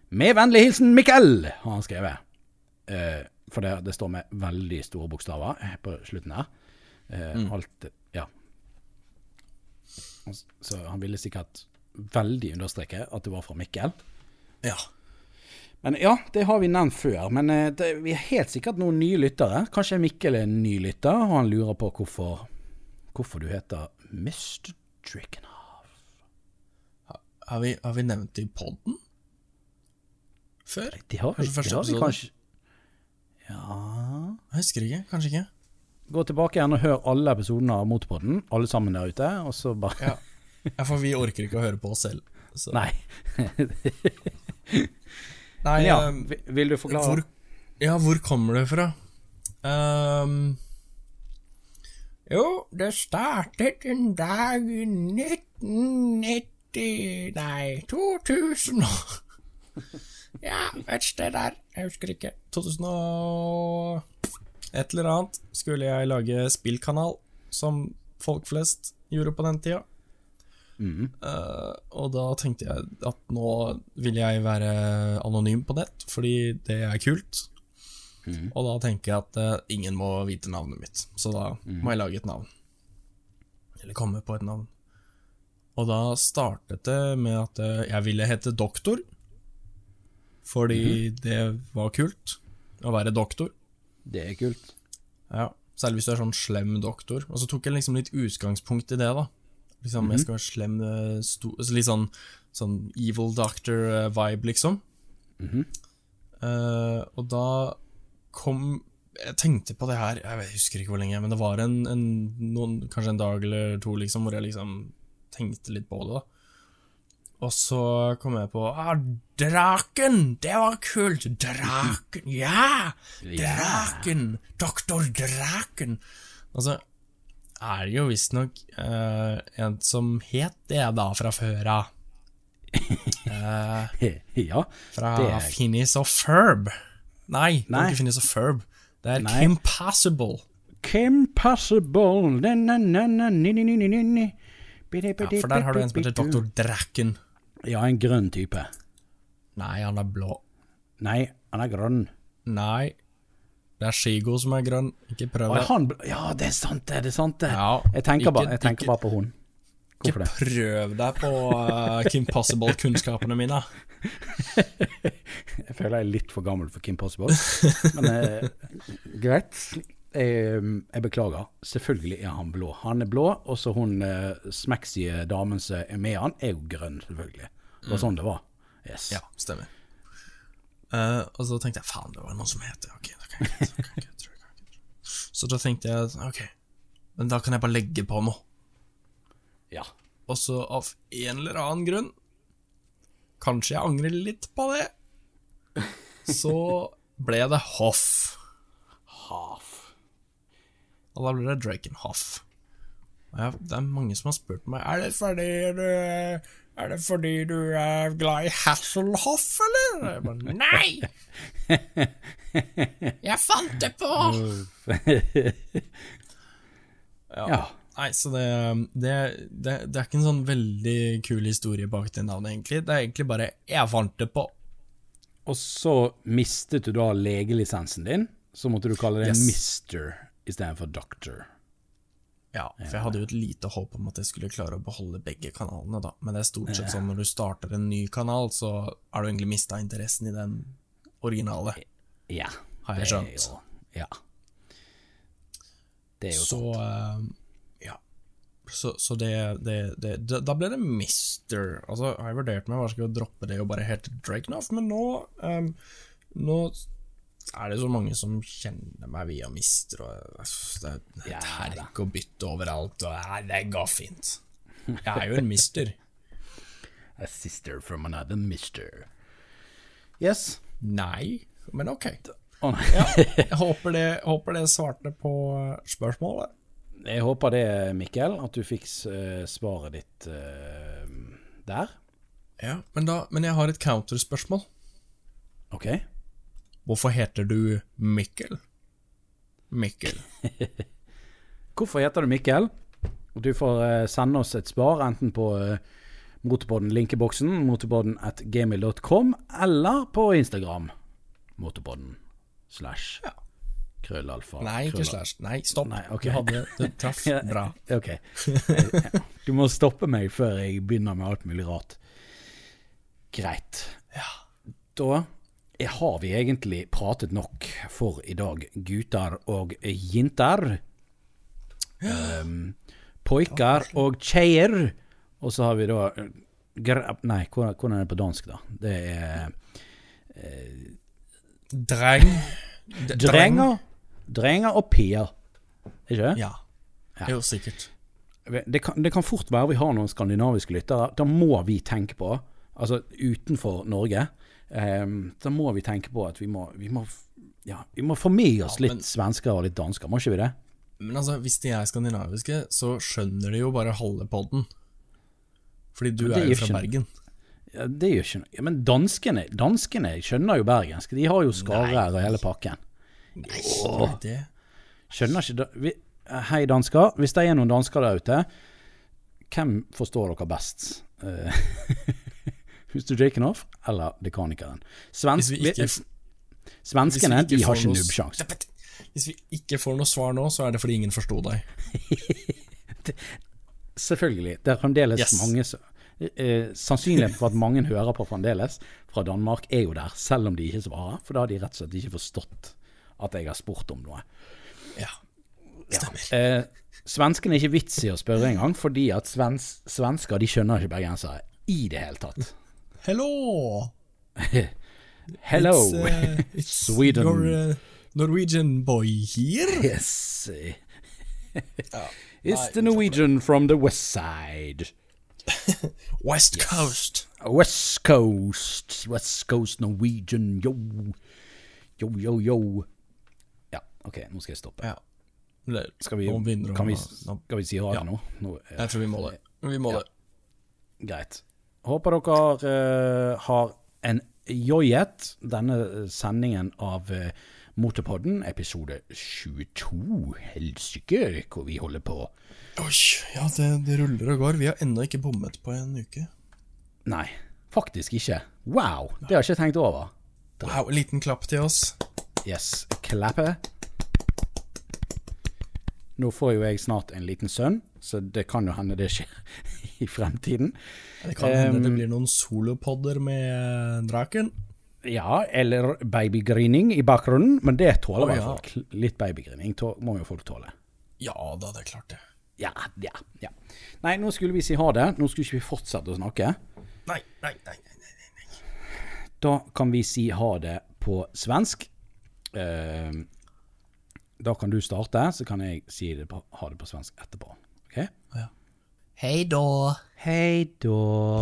A: Med vennlig hilsen Mikkel, har han skrevet. Eh, for det, det står med veldig store bokstaver på slutten her. Eh, Alt Ja. Så han ville sikkert veldig understreke at det var fra Mikkel.
B: Ja.
A: Men ja, det har vi nevnt før. Men eh, det, vi er helt sikkert noen nye lyttere. Kanskje Mikkel er en ny lytter, og han lurer på hvorfor, hvorfor du heter Mr. Drickenhoff.
B: Har vi, har vi nevnt det i podden? Før?
A: Det har vi, det har vi kanskje Ja
B: Jeg husker ikke. Kanskje ikke.
A: Gå tilbake igjen og hør alle episodene av Motorpodden, alle sammen der ute, og så bare
B: Ja. ja, for vi orker ikke å høre på oss selv. Så.
A: Nei.
B: Nei,
A: ja,
B: ehm,
A: vil du forklare?
B: hvor, ja, hvor kommer det fra? Um, jo, det startet en dag i 1990 Nei, 2000 Ja, et sted der. Jeg husker ikke. 2000 og et eller annet skulle jeg lage spillkanal, som folk flest gjorde på den tida. Eh, og da tenkte jeg at nå vil jeg være anonym på nett, fordi det er kult. Og da tenker jeg at uh, ingen må vite navnet mitt, så da må jeg lage et navn. Eller komme på et navn. Og da startet det med at uh, jeg ville hete Doktor, fordi det var kult å være doktor.
A: Det er kult.
B: Ja, Særlig hvis du er sånn slem doktor. Og så tok jeg liksom litt utgangspunkt i det, da. Liksom, Jeg skal være slem eh, sto, altså Litt sånn, sånn evil doctor-vibe, liksom. Eh, og da kom Jeg tenkte på det her Jeg husker ikke hvor lenge, men det var en, en noen, kanskje en dag eller to liksom hvor jeg liksom tenkte litt på det. da og så kom jeg på ah, Draken! Det var kult! Draken! Ja! Draken! Doktor Draken! Og så er det jo visstnok uh, en som het det da fra før av. Uh,
A: Ja.
B: fra
A: er-
B: Phineas og Ferb. Nei, det
A: Nei.
B: ikke Finnis og Ferb. Det er
A: Nei.
B: Kim Possible.
A: Kim Possible na, na, na, ni, ni, ni.
B: Ja, for der har du en som heter Dr. Draken.
A: Ja, en grønn type.
B: Nei, han er blå.
A: Nei, han er grønn.
B: Nei, det er Shigo som er grønn. Ikke prøv det.
A: han, ja, det er sant det, det er sant det.
B: Ja,
A: jeg tenker,
B: ikke-
A: bare, jeg tenker
B: ikke-
A: bare på hun. Hvorfor
B: Ikke
A: det?
B: prøv deg på uh, Kim Possible-kunnskapene mine.
A: Jeg føler jeg er litt for gammel for Kim Possible. Men uh, greit. Jeg, jeg beklager. Selvfølgelig er han blå. Han er blå, og så hun uh, smeksige damen som er med han, er jo grønn, selvfølgelig. Det var sånn det var. Yes.
B: Ja, stemmer. Eh, og så tenkte jeg faen, det var noen som het det. Ok, da kan jeg ikke, da kan jeg ikke, tror jeg kan ikke. Så da tenkte jeg ok, men da kan jeg bare legge på noe.
A: Ja.
B: Og så av en eller annen grunn, kanskje jeg angrer litt på det, så ble det Hoff.
A: Hoff.
B: Og da ble det Drakenhoff. Og jeg, det er mange som har spurt meg Er det fordi du Er det fordi du er glad i Hasselhoff, eller? Jeg bare, Nei! Jeg fant det på!
A: Ja.
B: Nei, så det, det, det, det er ikke en sånn veldig kul historie bak det navnet, egentlig. Det er egentlig bare Jeg fant det på.
A: Og så mistet du da legelisensen din, så måtte du kalle det
B: Yes.
A: mister istedenfor doctor.
B: Ja, for jeg hadde jo et lite håp om at jeg skulle klare å beholde begge kanalene, da. Men det er stort sett sånn når du starter en ny kanal, så har du egentlig mista interessen i den originale.
A: Ja.
B: Har jeg
A: det er
B: skjønt.
A: jo- Ja. Det er jo
B: Så sant. ja. Så, så det, det, det, Da ble det Mister. Altså, jeg har vurdert meg skal jeg droppe det og bare hete Drakenhoff, men nå um, Nå er det så mange som kjenner meg via Mister, og det er et herk og bytte overalt, og nei, det går fint. Jeg er jo en mister.
A: A sister from another mister. Yes.
B: Nei, men ok.
A: Oh, nei.
B: Ja, jeg håper det, håper det svarte på spørsmålet.
A: Jeg håper det, Mikkel, at du fikk eh, svaret ditt uh, der.
B: Ja, men, da, men jeg har et counterspørsmål.
A: OK?
B: Hvorfor heter du Mikkel? Mikkel.
A: Hvorfor heter du Mikkel? Du får eh, sende oss et svar enten på eh, Motorpodden linkeboksen, motorpodden at gmail.com, eller på Instagram. Motorpodden slash
B: Ja.
A: krøllalfa.
B: Nei, ikke
A: krølla-
B: slash. Nei, stopp.
A: Nei, okay.
B: Du hadde Du traff bra.
A: Ok. Du må stoppe meg før jeg begynner med alt mulig rart. Greit. Da har vi egentlig pratet nok for i dag, gutter og jenter. Um, Poiker og tjejer. Og så har vi da eh, Nei, hvordan er det på dansk, da? Det er
B: Dreng.
A: Drenger. Drenger og pier. Ikke det?
B: Ja. Jo, sikkert.
A: det kan, det kan fort være vi har noen skandinaviske lyttere. Da må vi tenke på, altså utenfor Norge, ehm, da må vi tenke på at vi må, vi må, ja, vi må få med oss litt
B: men-
A: svensker og litt dansker, må ikke vi det?
B: Men altså, hvis de er skandinaviske, så skjønner de jo bare halve podden. Fordi du er jo fra
A: ikke-
B: Bergen.
A: Ja, det gjør ikke noe. Ja, men danskene, danskene skjønner jo bergensk. De har jo skarrer og hele pakken.
B: Nei, Åh. det
A: Skjønner ikke da- vi, Hei, dansker. Hvis det er noen dansker der ute, hvem forstår dere best? Eh, Mr. Jakenoff eller Dekanikeren? Svensk,
B: ikke-
A: Svenskene de har ikke nubbsjanse.
B: Hvis vi ikke får noe svar nå, så er det fordi ingen forsto deg.
A: Selvfølgelig. Det er fremdeles
B: Yes.
A: mange som eh, Sannsynligheten for at mange hører på fremdeles fra Danmark, er jo der, selv om de ikke svarer. For da har de rett og slett ikke forstått at jeg har spurt om noe.
B: Ja. Stemmer.
A: Eh, svenskene er ikke vits i å spørre engang, fordi at svens, svensker de skjønner ikke bergensere i det hele tatt.
B: Hello!
A: Hello,
B: It's, uh, it's
A: Sweden.
B: Your uh, Norwegian boy here.
A: yes. It's the Norwegian from the west side.
B: West Coast.
A: West Coast. West Coast Norwegian, yo. Yo, yo, yo. Ja, OK, nå skal jeg stoppe.
B: Ja. Det-
A: Skal vi,
B: nå begynner det
A: kan
B: å-
A: vi,
B: nå-
A: skal vi si ha det
B: Ja.
A: nå? nå eh,
B: Jeg tror vi må det. Vi må
A: Ja.
B: det.
A: Greit. Håper dere uh, har enjoyet denne sendingen av uh, Motorpodden, episode 22. Helsike, hvor vi holder på.
B: Oi, ja, det, det ruller og går. Vi har ennå ikke bommet på en uke.
A: Nei, faktisk ikke. Wow, det har jeg ikke tenkt over.
B: Wow, liten klapp til oss.
A: Yes, klappe. Nå får jo jeg snart en liten sønn, så det kan jo hende det skjer i fremtiden.
B: Det kan hende det blir noen solopodder med draken.
A: Ja, eller babygrining i bakgrunnen, men det tåler oh,
B: ja.
A: folk. Litt babygrining må jo folk tåle.
B: Ja da, det er klart det.
A: Ja, ja, ja. Nei, nå skulle vi si ha det. Nå skulle ikke vi fortsette å snakke.
B: Nei, nei, nei. nei, nei.
A: Da kan vi si ha det på svensk. Uh, da kan du starte, så kan jeg si det på, ha det på svensk etterpå.
B: Hei da.
A: Hei da.